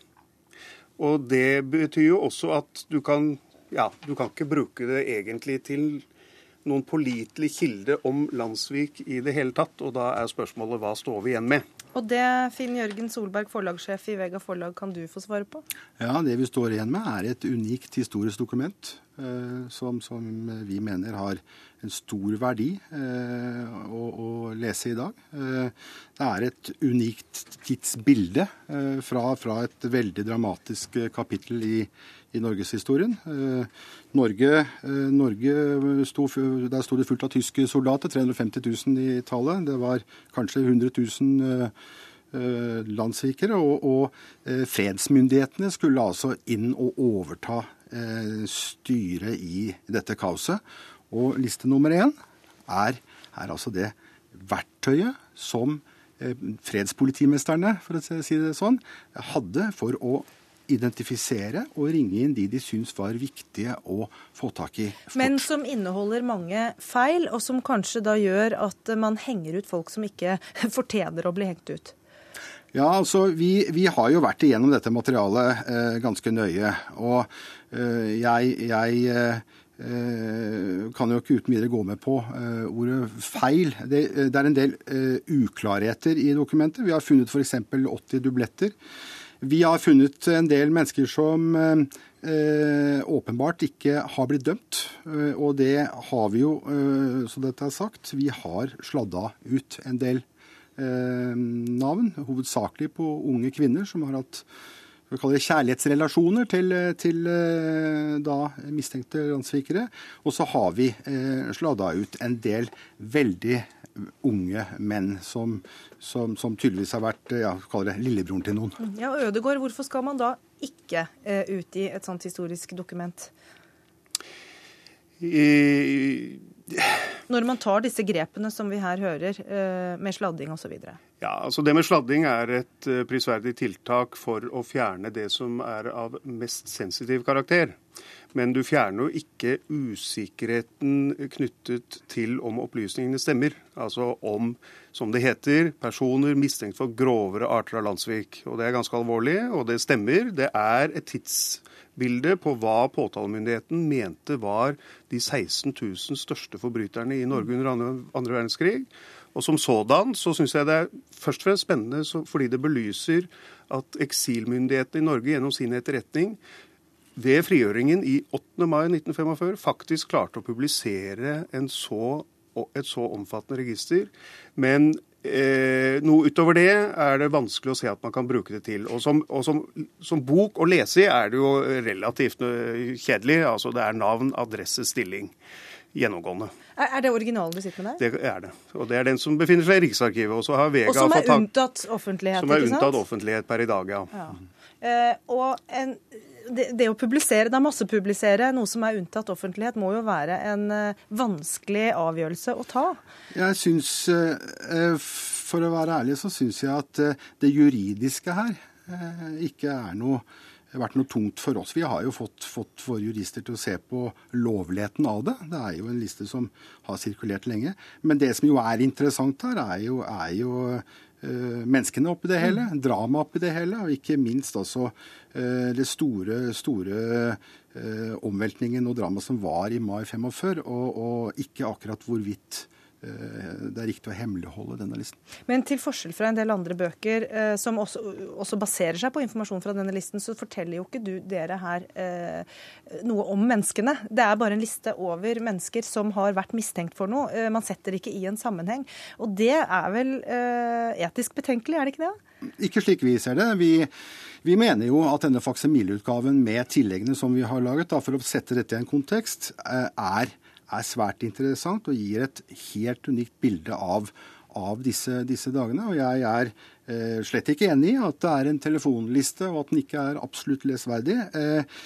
[SPEAKER 11] Og det betyr jo også at du kan ja, du kan ikke bruke det egentlig til noen pålitelig kilde om Landsvik i det hele tatt. Og da er spørsmålet hva står vi igjen med?
[SPEAKER 1] Og det, Finn Jørgen Solberg, forlagssjef i Vega Forlag, kan du få svare på?
[SPEAKER 12] Ja, Det vi står igjen med, er et unikt historisk dokument som, som, vi mener har en stor verdi eh, å, å, lese i dag. Eh, det er et unikt tidsbilde eh, fra, fra, et veldig dramatisk kapittel i, i norgeshistorien. Eh, Norge, eh, Norge sto, Der sto det fullt av tyske soldater, 350 000 i tallet. Det var kanskje 100 000 eh, landssvikere. Og, og fredsmyndighetene skulle altså inn og overta styret i dette kaoset. Og liste nummer én er, er altså det verktøyet som fredspolitimesterne, for å si det sånn, hadde for å identifisere og ringe inn de de syns var viktige å få tak i.
[SPEAKER 1] Fort. Men som inneholder mange feil, og som kanskje da gjør at man henger ut folk som ikke fortjener å bli hengt ut?
[SPEAKER 12] Ja, altså vi, vi har jo vært igjennom dette materialet eh, ganske nøye. Og eh, jeg, jeg eh, kan jo ikke uten videre gå med på uh, ordet feil. Det, det, er en del uh, uklarheter i dokumentet. Vi har funnet f.eks. 80 dubletter. Vi har funnet en del mennesker som eh, åpenbart ikke har blitt dømt. Eh, og det har vi jo, eh, så dette er sagt, vi har sladda ut en del eh, navn. Hovedsakelig på unge kvinner som har hatt vi kaller det kjærlighetsrelasjoner til, til eh, da, mistenkte landssvikere. Og så har vi eh, sladda ut en del veldig unge menn som, som, som tydeligvis har vært ja, det lillebroren til noen.
[SPEAKER 1] Mm. Ja, Ødegård, hvorfor skal man da ikke ut i et sånt historisk dokument? I... Når man tar disse grepene som vi her hører, uh, med sladding osv.?
[SPEAKER 11] Ja, altså Det med sladding er et uh, prisverdig tiltak for å fjerne det som er av mest sensitiv karakter. Men du fjerner jo ikke usikkerheten knyttet til om opplysningene stemmer. Altså om, som det heter, personer mistenkt for grovere arter av landssvik. Og det er ganske alvorlig, og det stemmer. Det er et tidsbilde på hva påtalemyndigheten mente var de 16 000 største forbryterne i Norge under andre verdenskrig. Og Som sådan så syns jeg det er først og fremst spennende fordi det belyser at eksilmyndighetene i Norge gjennom sin etterretning ved frigjøringen i 8. mai 1945 faktisk klarte å publisere så, et så omfattende register. Men eh, noe utover det er det vanskelig å se at man kan bruke det til. Og som, og som, som bok å lese i er det jo relativt eh, kjedelig. Altså det er navn, adresse, stilling. Gjennomgående.
[SPEAKER 1] Er det originalen du sitter med
[SPEAKER 11] der? Det er det. Og det er den som befinner seg i Riksarkivet. Og, så har Vega
[SPEAKER 1] og som er unntatt offentlighet,
[SPEAKER 11] Som er unntatt offentlighet per i dag, ja. ja.
[SPEAKER 1] Eh, og en det, det, å publisere, da massepublisere noe som er unntatt offentlighet, må jo være en uh, vanskelig avgjørelse å ta?
[SPEAKER 12] Jeg syns, uh, for å være ærlig, så syns jeg at uh, det juridiske her ikke er noe vært noe tungt for oss. Vi har jo fått, fått våre jurister til å se på lovligheten av det. Det er jo en liste som har sirkulert lenge. Men det som jo er interessant her, er jo, er jo øh, menneskene oppi det hele, mm. drama oppi det hele, og ikke minst altså øh, det store, store øh, omveltningen og dramaet som var i mai 45, og, og ikke akkurat hvorvidt det er riktig å hemmeligholde denne listen.
[SPEAKER 1] Men til forskjell fra en del andre bøker eh, som også, også, baserer seg på informasjon fra denne listen, så forteller jo ikke du dere her eh, noe om menneskene. Det er bare en liste over mennesker som har vært mistenkt for noe. Eh, man setter ikke i en sammenheng. Og det er vel eh, etisk betenkelig, er det ikke det?
[SPEAKER 12] Ikke slik vi ser det. Vi, vi mener jo at denne faksimileutgaven med tilleggene som vi har laget, da, for å sette dette i en kontekst, eh, er er svært interessant og gir et helt unikt bilde av, av disse, disse, dagene. Og jeg er eh, slett ikke enig i at det er en telefonliste og at den ikke er absolutt lesverdig. Eh,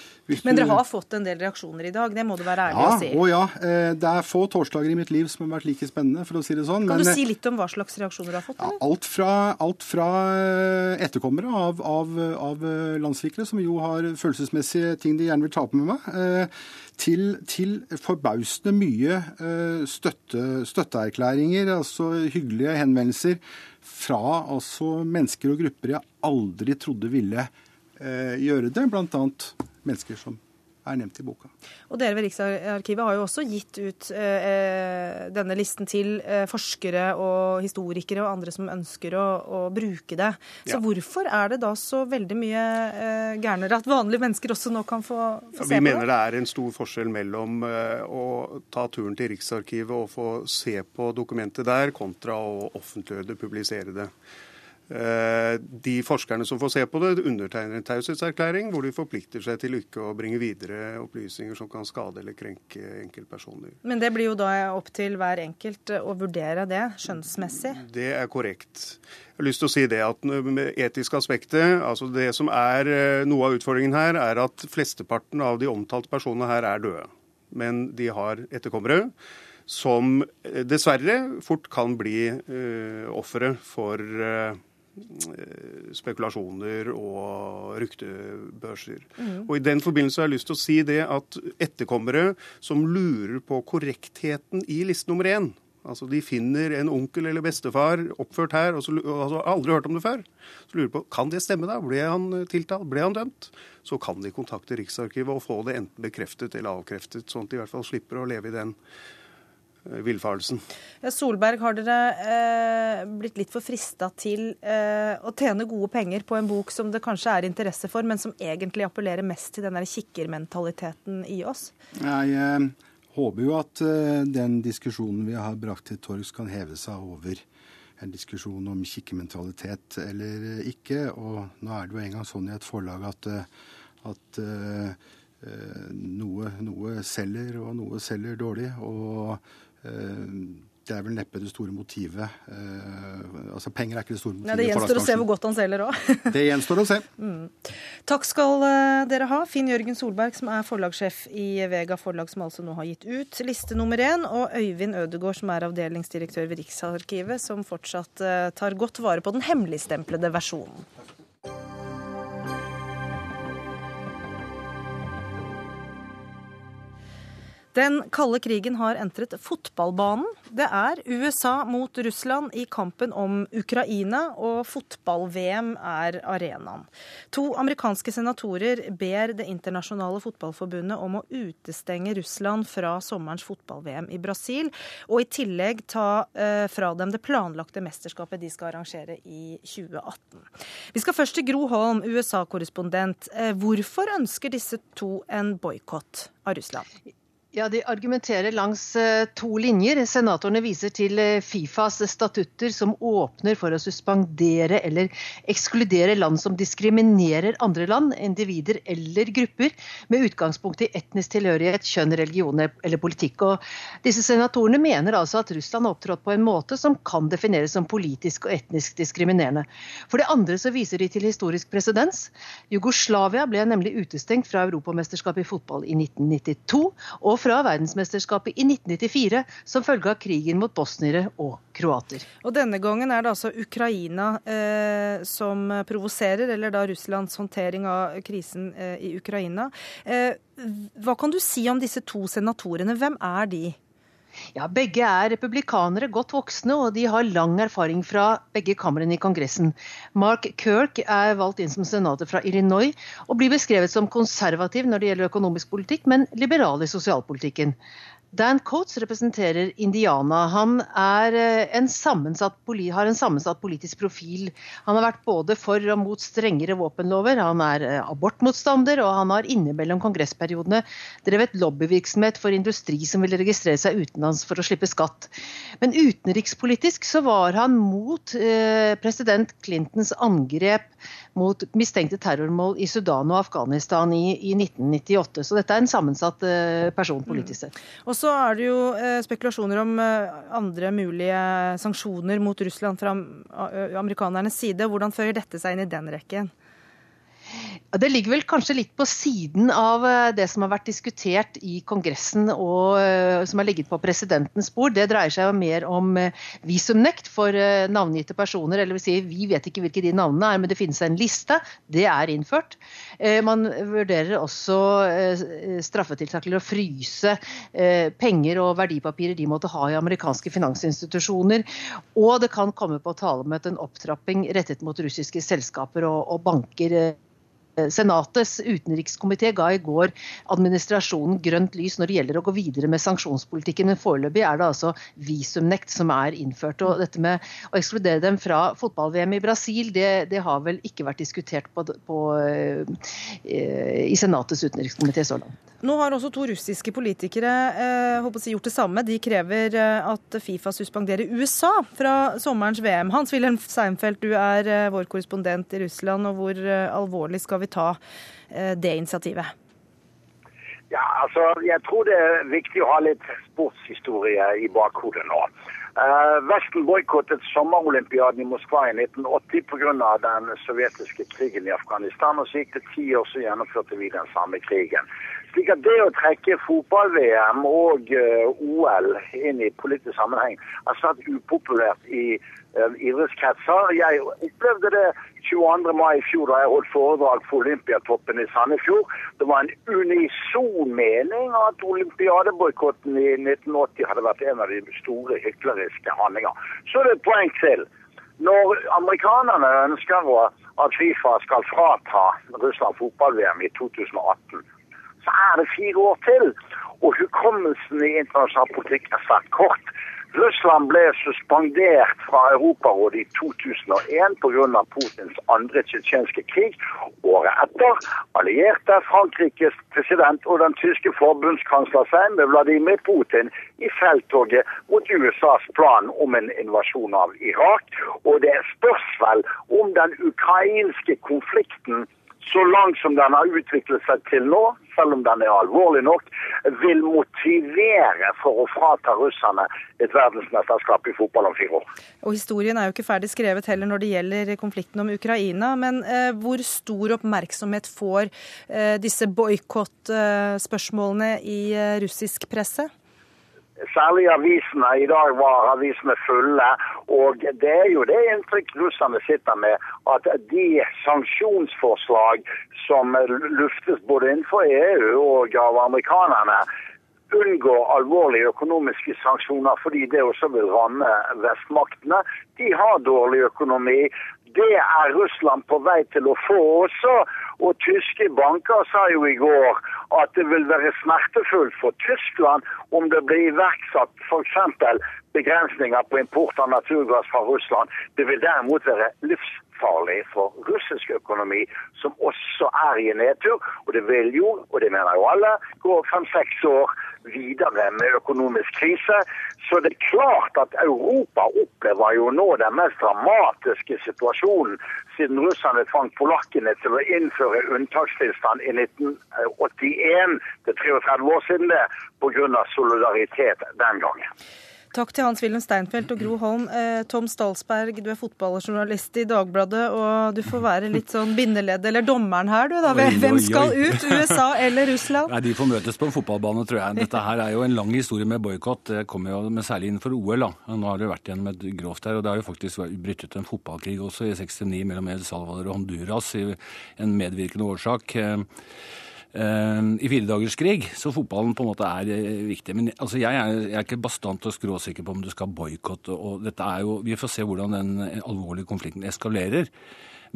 [SPEAKER 1] men dere har fått en del reaksjoner i dag, det må du være ærlig
[SPEAKER 12] ja,
[SPEAKER 1] å si?
[SPEAKER 12] Å ja. Eh, det er få torsdager i mitt liv som har vært like spennende, for å si det sånn.
[SPEAKER 1] Kan men, du si litt om hva slags reaksjoner du har fått?
[SPEAKER 12] Ja, alt, fra, alt, fra, eh, etterkommere av, av, av eh, landssvikere, som jo har følelsesmessige ting de gjerne vil ta på med meg, til, til forbausende mye støtte, støtteerklæringer, altså hyggelige henvendelser fra altså, mennesker og grupper jeg aldri trodde ville eh, gjøre det. Annet mennesker som er nevnt i boka.
[SPEAKER 1] Og dere ved Riksarkivet har jo også gitt ut eh, denne listen til eh, forskere og historikere og andre som ønsker å, å bruke det. Så ja. hvorfor er det da så veldig mye eh, gærnere at vanlige mennesker også nå kan få, få ja, se på det?
[SPEAKER 11] Vi mener det er en stor forskjell mellom eh, å ta turen til Riksarkivet og få se på dokumentet der, kontra å offentliggjøre det, publisere det. Eh, de forskerne som får se på det, undertegner en taushetserklæring hvor de forplikter seg til ikke å bringe videre opplysninger som kan skade eller krenke enkeltpersoner.
[SPEAKER 1] Men det blir jo da opp til hver enkelt å vurdere det skjønnsmessig?
[SPEAKER 11] Det er korrekt. Jeg har lyst til å si det at med etiske aspektet, altså det som er eh, noe av utfordringen her, er at flesteparten av de omtalte personene her er døde. Men de har etterkommere som eh, dessverre fort kan bli uh, ofre for uh, spekulasjoner og ryktebørser. Mm. Og I den forbindelse har jeg lyst til å si det at etterkommere som lurer på korrektheten i liste nummer én, altså de finner en onkel eller bestefar oppført her, og så altså, aldri hørt om det før, så lurer på kan det stemme da, ble han tiltalt, ble han dømt? Så kan de kontakte Riksarkivet og få det enten bekreftet eller avkreftet, sånn at de i hvert fall slipper å leve i den Eh, villfarelsen.
[SPEAKER 1] Ja, Solberg, har dere eh, blitt litt for frista til eh, å tjene gode penger på en bok som det kanskje er interesse for, men som egentlig appellerer mest til den der kikkermentaliteten i oss?
[SPEAKER 12] Jeg eh, håper jo at eh, den diskusjonen vi har brakt til torgs, kan heve seg over en diskusjon om kikkermentalitet eller ikke. Og nå er det jo engang sånn i et forlag at, eh, at noe, noe selger, og noe selger dårlig. og Eh, det er vel neppe det store motivet. Eh, altså Penger er ikke det store motivet.
[SPEAKER 1] Nei, det gjenstår å se hvor godt han selger òg.
[SPEAKER 12] det gjenstår å se.
[SPEAKER 1] Mm. Takk skal eh, dere ha, Finn Jørgen Solberg, som er forlagssjef i Vega forlag, som altså nå har gitt ut liste nummer én, og Øyvind Ødegård, som er avdelingsdirektør ved Riksarkivet, som fortsatt tar godt vare på den hemmeligstemplede versjonen. Den kalde krigen har entret fotballbanen. Det er USA mot Russland i kampen om Ukraina, og fotball-VM er arenaen. To amerikanske senatorer ber Det internasjonale fotballforbundet om å utestenge Russland fra sommerens fotball-VM i Brasil, og i tillegg ta eh, fra dem det planlagte mesterskapet de skal arrangere i 2018. Vi skal først til Gro Holm, USA-korrespondent. Eh, hvorfor ønsker disse to en boikott av Russland?
[SPEAKER 13] Ja, De argumenterer langs eh, to linjer. Senatorene viser til eh, Fifas statutter som åpner for å suspendere eller ekskludere land som diskriminerer andre land, individer eller grupper, med utgangspunkt i etnisk tilhørighet, kjønn, religion eller politikk. Og disse senatorene mener altså at Russland har opptrådt på en måte som kan defineres som politisk og etnisk diskriminerende. For det andre så viser de til historisk presedens. Jugoslavia ble nemlig utestengt fra Europamesterskapet i fotball i 1992. og fra verdensmesterskapet i 1994 som følge av krigen mot bosniere og kroater.
[SPEAKER 1] Og Denne gangen er det altså Ukraina eh, som provoserer, eller da Russlands håndtering av krisen eh, i Ukraina. Eh, hva kan du si om disse to senatorene? Hvem er de?
[SPEAKER 13] Ja, Begge er republikanere, godt voksne, og de har lang erfaring fra begge kamrene i Kongressen. Mark Kirk er valgt inn som senator fra Illinois, og blir beskrevet som konservativ når det gjelder økonomisk politikk, men liberal i sosialpolitikken. Dan Coates representerer Indiana. Han eh, en har en sammensatt politisk profil. Han har vært både for og mot strengere våpenlover, han er eh, abortmotstander, og han har innimellom kongressperiodene drevet lobbyvirksomhet for industri som ville registrere seg utenlands for å slippe skatt. Men utenrikspolitisk så var han mot eh, president Clintons angrep mot mistenkte terrormål i Sudan og Afghanistan i, i 1998. Så dette er en sammensatt eh, person politisk sett.
[SPEAKER 1] Mm. Og så er det jo eh, spekulasjoner om eh, andre mulige sanksjoner mot Russland fra amerikanernes side. Hvordan fører dette seg inn i den rekken?
[SPEAKER 13] Det ligger vel kanskje litt på siden av eh, det som har vært diskutert i Kongressen og eh, som har ligget på presidentens bord. Det dreier seg jo mer om eh, visumnekt for navngitte personer. eller vil si, Vi vet ikke hvilke de navnene er, men det finnes en liste. Det er innført. Man vurderer også straffetiltak til å fryse penger og verdipapirer de måtte ha i amerikanske finansinstitusjoner. Og det kan komme på tale en opptrapping rettet mot russiske selskaper og banker Senatets utenrikskomité ga i går administrasjonen grønt lys når det gjelder å gå videre med sanksjonspolitikken, men foreløpig er det altså visumnekt som er innført. og Dette med å ekskludere dem fra fotball-VM i Brasil, det, det, har vel ikke vært diskutert på, på, i Senatets utenrikskomité så langt.
[SPEAKER 1] Nå har også to russiske politikere eh, si, gjort det samme. De krever at Fifa suspenderer USA fra sommerens VM. Hans-Wilhelm Seinfeld, du er vår korrespondent i Russland, og hvor alvorlig skal vi ta det initiativet?
[SPEAKER 14] Ja, altså, Jeg tror det er viktig å ha litt sportshistorie i bakhodet nå. Uh, Vesten boikottet sommerolympiaden i Moskva i 1980 pga. den sovjetiske krigen i Afghanistan. og Så gikk det ti år, så gjennomførte vi den samme krigen. Slik at Det å trekke fotball-VM og uh, OL inn i politisk sammenheng er svært upopulært i uh, idrettskretser. Jeg opplevde det 22. mai i fjor da jeg holdt foredrag for Olympiatoppen i Sandefjord. Det var en unison mening at olympiadeboikotten i 1980 hadde vært en av de store hykleriske handlinger. Så det er det et poeng til. Når amerikanerne ønsker at Fifa skal frata Russland fotball-VM i 2018, så er det fire år til. Og hukommelsen i internasjonal politikk er svært kort. Russland ble suspendert fra Europarådet i 2001 pga. Putins andre tsjetsjenske krig. Året etter allierte Frankrikes president og den tyske forbundskansler seg med Vladimir Putin i felttoget mot USAs plan om en invasjon av Irak. Og det spørs vel om den ukrainske konflikten så langt som den har utviklet seg til nå, selv om den er alvorlig nok, vil motivere for å frata russerne et verdensmesterskap i fotball om fire år.
[SPEAKER 1] Og Historien er jo ikke ferdig skrevet heller når det gjelder konflikten om Ukraina. Men eh, hvor stor oppmerksomhet får eh, disse boikottspørsmålene i eh, russisk presse?
[SPEAKER 14] Særlig avisene. I dag var avisene fulle. Og det er jo det inntrykk russerne sitter med, at de sanksjonsforslag som luftes både innenfor EU og av amerikanerne, unngår alvorlige økonomiske sanksjoner fordi det også vil ramme vestmaktene. De har dårlig økonomi. Det er Russland på vei til å få også. Og tyske banker sa jo i går at det vil være smertefullt for Tyskland om det blir iverksatt f.eks. begrensninger på import av naturgass fra Russland. Det vil derimot være livsfarlig for russisk økonomi, som også er i nedtur. Og det vil jo, og det mener jo alle, gå fem-seks år videre med økonomisk krise. Så det er klart at Europa opplever jo nå den mest dramatiske situasjonen siden russerne tvang polakkene til å innføre unntakstilstand i 1981. Det er 33 år siden det, pga. solidaritet den gangen.
[SPEAKER 1] Takk til Hans-Wilhelm Steinfeld og Gro Holm. Eh, Tom Stalsberg, du er fotballjournalist i Dagbladet, og du får være litt sånn bindeledd, eller dommeren her, du da. Hvem skal ut? USA eller Russland?
[SPEAKER 15] Nei, De får møtes på en fotballbane, tror jeg. Dette her er jo en lang historie med boikott. Det kommer jo med særlig innenfor OL. da. Nå har det vært igjen med grovt her, og det har jo faktisk brutt ut en fotballkrig også i 69 mellom El Salvador og Honduras i en medvirkende årsak. Eh, i firedagerskrig, så fotballen på en måte er eh, viktig. Men altså, jeg, er, jeg, er, ikke bastant og skråsikker på om du skal boikotte. Vi får se hvordan den alvorlige konflikten eskalerer.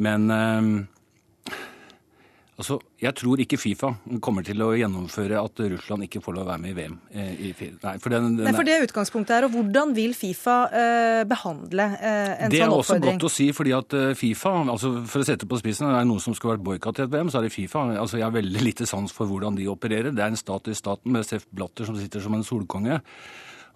[SPEAKER 15] Men eh, Altså, Jeg tror ikke Fifa kommer til å gjennomføre at Russland ikke får lov å være med i VM. Eh, I,
[SPEAKER 1] nei, for, den, den, nei, for det utgangspunktet er, og Hvordan vil Fifa eh, behandle eh, en
[SPEAKER 15] sånn oppfordring? Det
[SPEAKER 1] er
[SPEAKER 15] også godt å si, fordi at eh, Fifa altså For å sette på spissen, er det noe som skal være boikott i et VM, så er det Fifa. Altså, Jeg har veldig lite sans for hvordan de opererer. Det er en stat i staten med Seff Blatter som sitter som en solkonge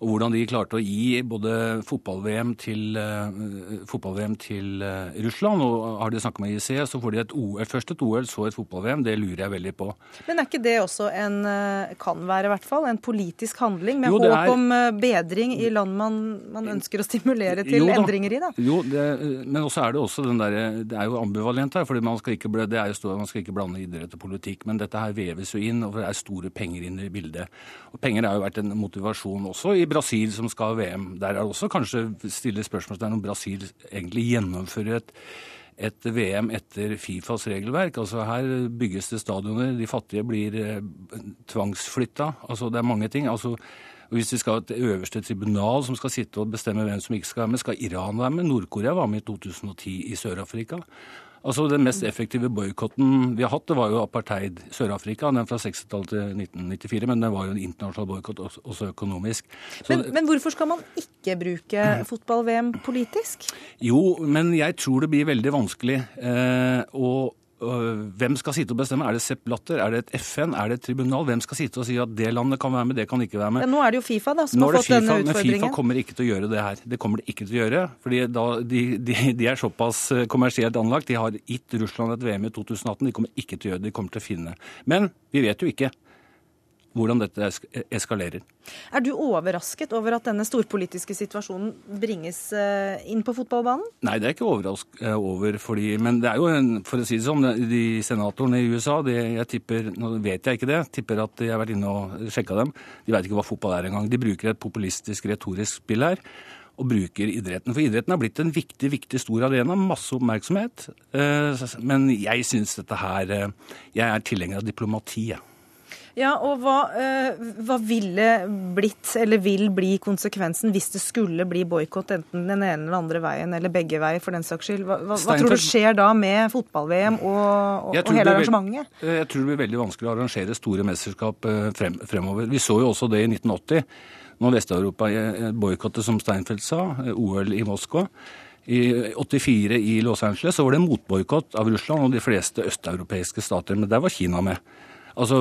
[SPEAKER 15] og hvordan de klarte å gi både fotball-VM til, uh, fotball til uh, Russland. Og har de snakket med IC, så får de et OL, først et OL, så et fotball-VM. Det lurer jeg veldig på.
[SPEAKER 1] Men er ikke det også en, eh, kan være i hvert fall, en politisk handling med jo, håp er, om bedring i land man, man, ønsker å stimulere til jo, endringer i? da?
[SPEAKER 15] Jo, det, men også er det også den der, det er jo ambivalent her. fordi man skal ikke, det er jo man skal ikke blande idrett og politikk. Men dette her veves jo inn, og det er store penger inne i bildet. Og penger har jo vært en motivasjon også i Brasil som skal ha VM. Der er det også kanskje stille spørsmålstegn om Brasil egentlig gjennomfører et, et VM etter Fifas regelverk. Altså Her bygges det stadioner, de fattige blir eh, tvangsflytta. Altså Det er mange ting. altså hvis vi skal ha et øverste tribunal som skal sitte og bestemme hvem som ikke skal være med, skal Iran være med? Nord-Korea var med i 2010 i Sør-Afrika. Altså Den mest effektive boikotten vi har hatt, det var jo apartheid i Sør-Afrika. Den fra 60-tallet til 1994, men det var jo en internasjonal boikott, også økonomisk.
[SPEAKER 1] Men, men, hvorfor skal man ikke bruke fotball-VM politisk?
[SPEAKER 15] Jo, men jeg tror det blir veldig vanskelig. Eh, og hvem skal sitte og bestemme? Er det Sepp Blatter? Er det et FN? Er det et tribunal? Hvem skal sitte og si at det landet kan være med, det kan ikke være med?
[SPEAKER 1] Ja, nå er det jo Fifa da, som har fått
[SPEAKER 15] FIFA,
[SPEAKER 1] denne utfordringen.
[SPEAKER 15] Men Fifa kommer ikke til å gjøre det her. Det kommer de ikke til å gjøre. fordi da, de, de, de, er såpass eh, kommersielt anlagt. De har gitt Russland et VM i 2018. De kommer ikke til å gjøre det. De kommer til å finne. Men vi vet jo ikke hvordan dette eskalerer.
[SPEAKER 1] Er du overrasket over at denne storpolitiske situasjonen bringes eh, inn på fotballbanen?
[SPEAKER 15] Nei, det er ikke overrasket eh, over, fordi, men det er jo en, for å si det sånn, de senatorene i USA, det, jeg tipper, nå vet jeg ikke det, tipper at jeg har vært inne og sjekka dem, de vet ikke hva fotball er engang. De bruker et populistisk, retorisk spill her og bruker idretten. For idretten har blitt en viktig, viktig stor arena, masse oppmerksomhet. Eh, men jeg syns dette her Jeg er tilhenger av diplomati, jeg.
[SPEAKER 1] Ja, og hva, uh, hva, ville blitt, eller vil bli konsekvensen hvis det skulle bli boikott enten den ene eller andre veien, eller begge veier for den saks skyld? Hva, hva, hva tror du skjer da med fotball-VM og, og, og hele arrangementet?
[SPEAKER 15] Jeg tror det blir veldig vanskelig å arrangere store mesterskap eh, frem, fremover. Vi så jo også det i 1980, når Vest-Europa eh, boikottet, som Steinfeld sa, OL i Moskva. I 84 i Los Angeles så var det motboikott av Russland og de fleste østeuropeiske stater, men der var Kina med. Altså,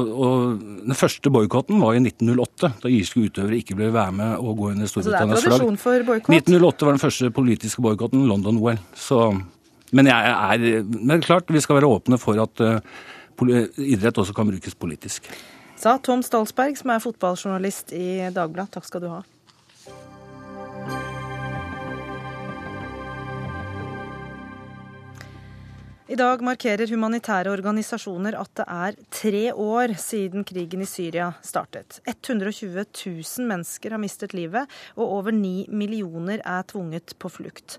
[SPEAKER 15] Den første boikotten var i 1908, da irske utøvere ikke ble være med og gå under Storbritannias
[SPEAKER 1] flagg. Så det er tradisjon for boikott?
[SPEAKER 15] 1908 var den første politiske boikotten, London-OL. Men jeg er, men klart, vi skal være åpne for at uh, idrett også kan brukes politisk.
[SPEAKER 1] Sa Tom Stalsberg, som er fotballjournalist i Dagbladet. Takk skal du ha. I dag markerer humanitære organisasjoner at det er tre år siden krigen i Syria startet. 120 000 mennesker har mistet livet, og over 9 millioner er tvunget på flukt.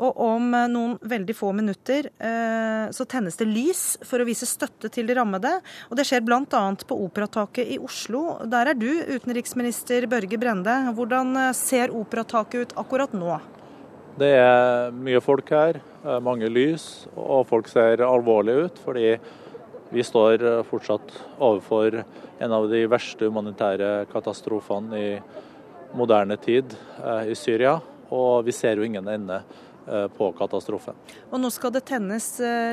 [SPEAKER 1] Og om noen veldig få minutter eh, så tennes det lys for å vise støtte til de rammede. Og det skjer bl.a. på Operataket i Oslo. Der er du, utenriksminister Børge Brende. Hvordan ser Operataket ut akkurat nå?
[SPEAKER 16] Det er mye folk her, eh, mange lys, og folk ser alvorlige ut. Fordi vi står eh, fortsatt overfor en av de verste humanitære katastrofene i moderne tid eh, i Syria. Og vi ser jo ingen ende på katastrofen.
[SPEAKER 1] Og Nå skal det tennes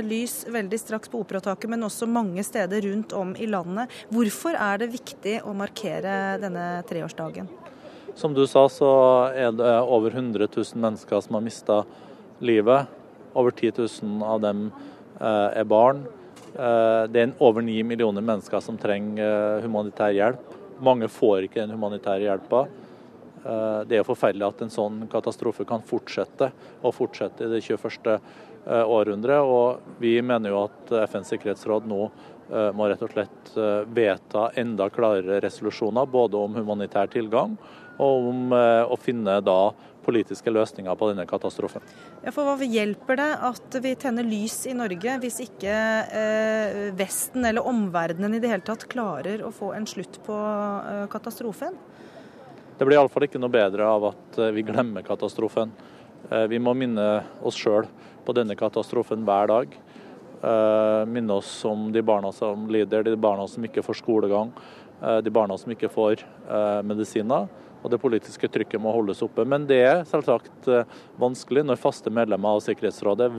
[SPEAKER 1] lys veldig straks på Operataket, men også mange steder rundt om i landet. Hvorfor er det viktig å markere denne treårsdagen?
[SPEAKER 16] Som du sa, så er det over 100 000 mennesker som har mista livet. Over 10 000 av dem eh, er barn. Eh, det er over 9 millioner mennesker som trenger eh, humanitær hjelp. Mange får ikke den humanitære hjelpa. Det er forferdelig at en sånn katastrofe kan fortsette, og fortsette i det 21. århundret. Og vi mener jo at FNs sikkerhetsråd nå må rett og slett vedta enda klarere resolusjoner, både om humanitær tilgang om eh, å finne da politiske løsninger på denne katastrofen.
[SPEAKER 1] Ja, for Hva hjelper det at vi tenner lys i Norge, hvis ikke eh, Vesten eller omverdenen i det hele tatt klarer å få en slutt på eh, katastrofen?
[SPEAKER 16] Det blir iallfall ikke noe bedre av at eh, vi glemmer katastrofen. Eh, vi må minne oss sjøl på denne katastrofen hver dag. Eh, minne oss om de barna som lider, de barna som ikke får skolegang, de barna som ikke får medisiner og det politiske trykket må holdes oppe. Men det er selvsagt eh, vanskelig når faste medlemmer av Sikkerhetsrådet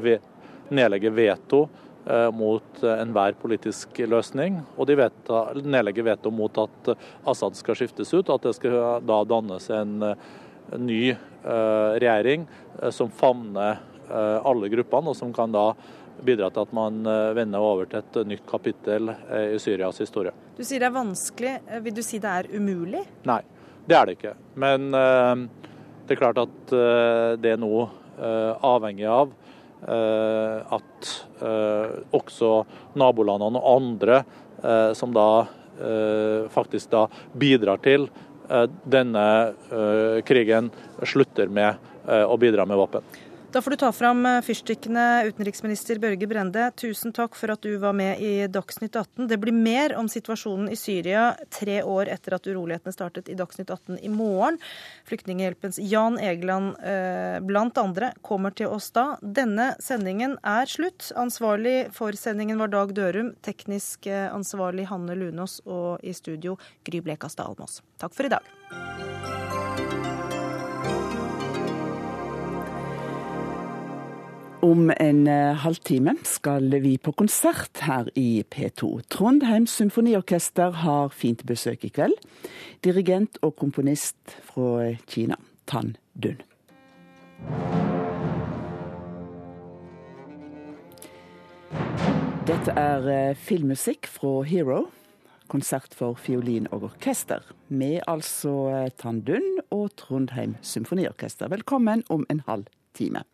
[SPEAKER 16] nedlegger veto eh, mot eh, enhver politisk løsning. Og de nedlegger veto mot at Assad skal skiftes ut, at det skal da dannes en ny regjering som favner alle gruppene, og som kan da bidra til at man vender over til et nytt kapittel i Syrias historie.
[SPEAKER 1] Du sier det er vanskelig. Vil du si det er umulig?
[SPEAKER 16] Nei. Det er det ikke. Men eh, det er klart at eh, det er nå eh, avhengig av at også nabolandene og andre som da faktisk da bidrar til denne krigen, slutter med å bidra med våpen.
[SPEAKER 1] Da får du ta fram eh, fyrstikkene, utenriksminister Børge Brende. Tusen takk for at du var med i Dagsnytt 18. Det blir mer om situasjonen i Syria tre år etter at urolighetene startet i Dagsnytt 18 i morgen. Flyktninghjelpens Jan Egeland eh, blant andre kommer til oss da. Denne sendingen er slutt. Ansvarlig for sendingen var Dag Dørum, teknisk eh, ansvarlig Hanne Lunås og i studio Gry Blekastad Almås. Takk for i dag.
[SPEAKER 17] Om en eh, halvtime skal vi på konsert her i P2. Trondheim Symfoniorkester har fint besøk i kveld. Dirigent og komponist fra Kina, Tan Dun. Dette er eh, filmmusikk fra Hero. Konsert for fiolin og orkester. Med altså eh, Tan Dun og Trondheim Symfoniorkester. Velkommen om en halv time.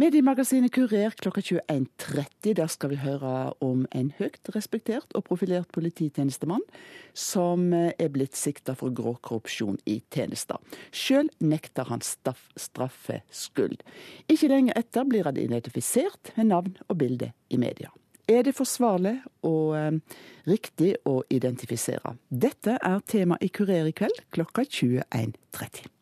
[SPEAKER 17] Mediemagasinet Kurer klokka 21.30. Der skal vi høre om en høyt respektert og profilert polititjenestemann som eh, er blitt sikta for grå korrupsjon i tjenester. Sjøl nekter han straffskyld. Ikke lenge etter blir han identifisert med navn og bilde i media. Er det forsvarlig og eh, riktig å identifisere? Dette er tema i Kurer i kveld klokka 21.30.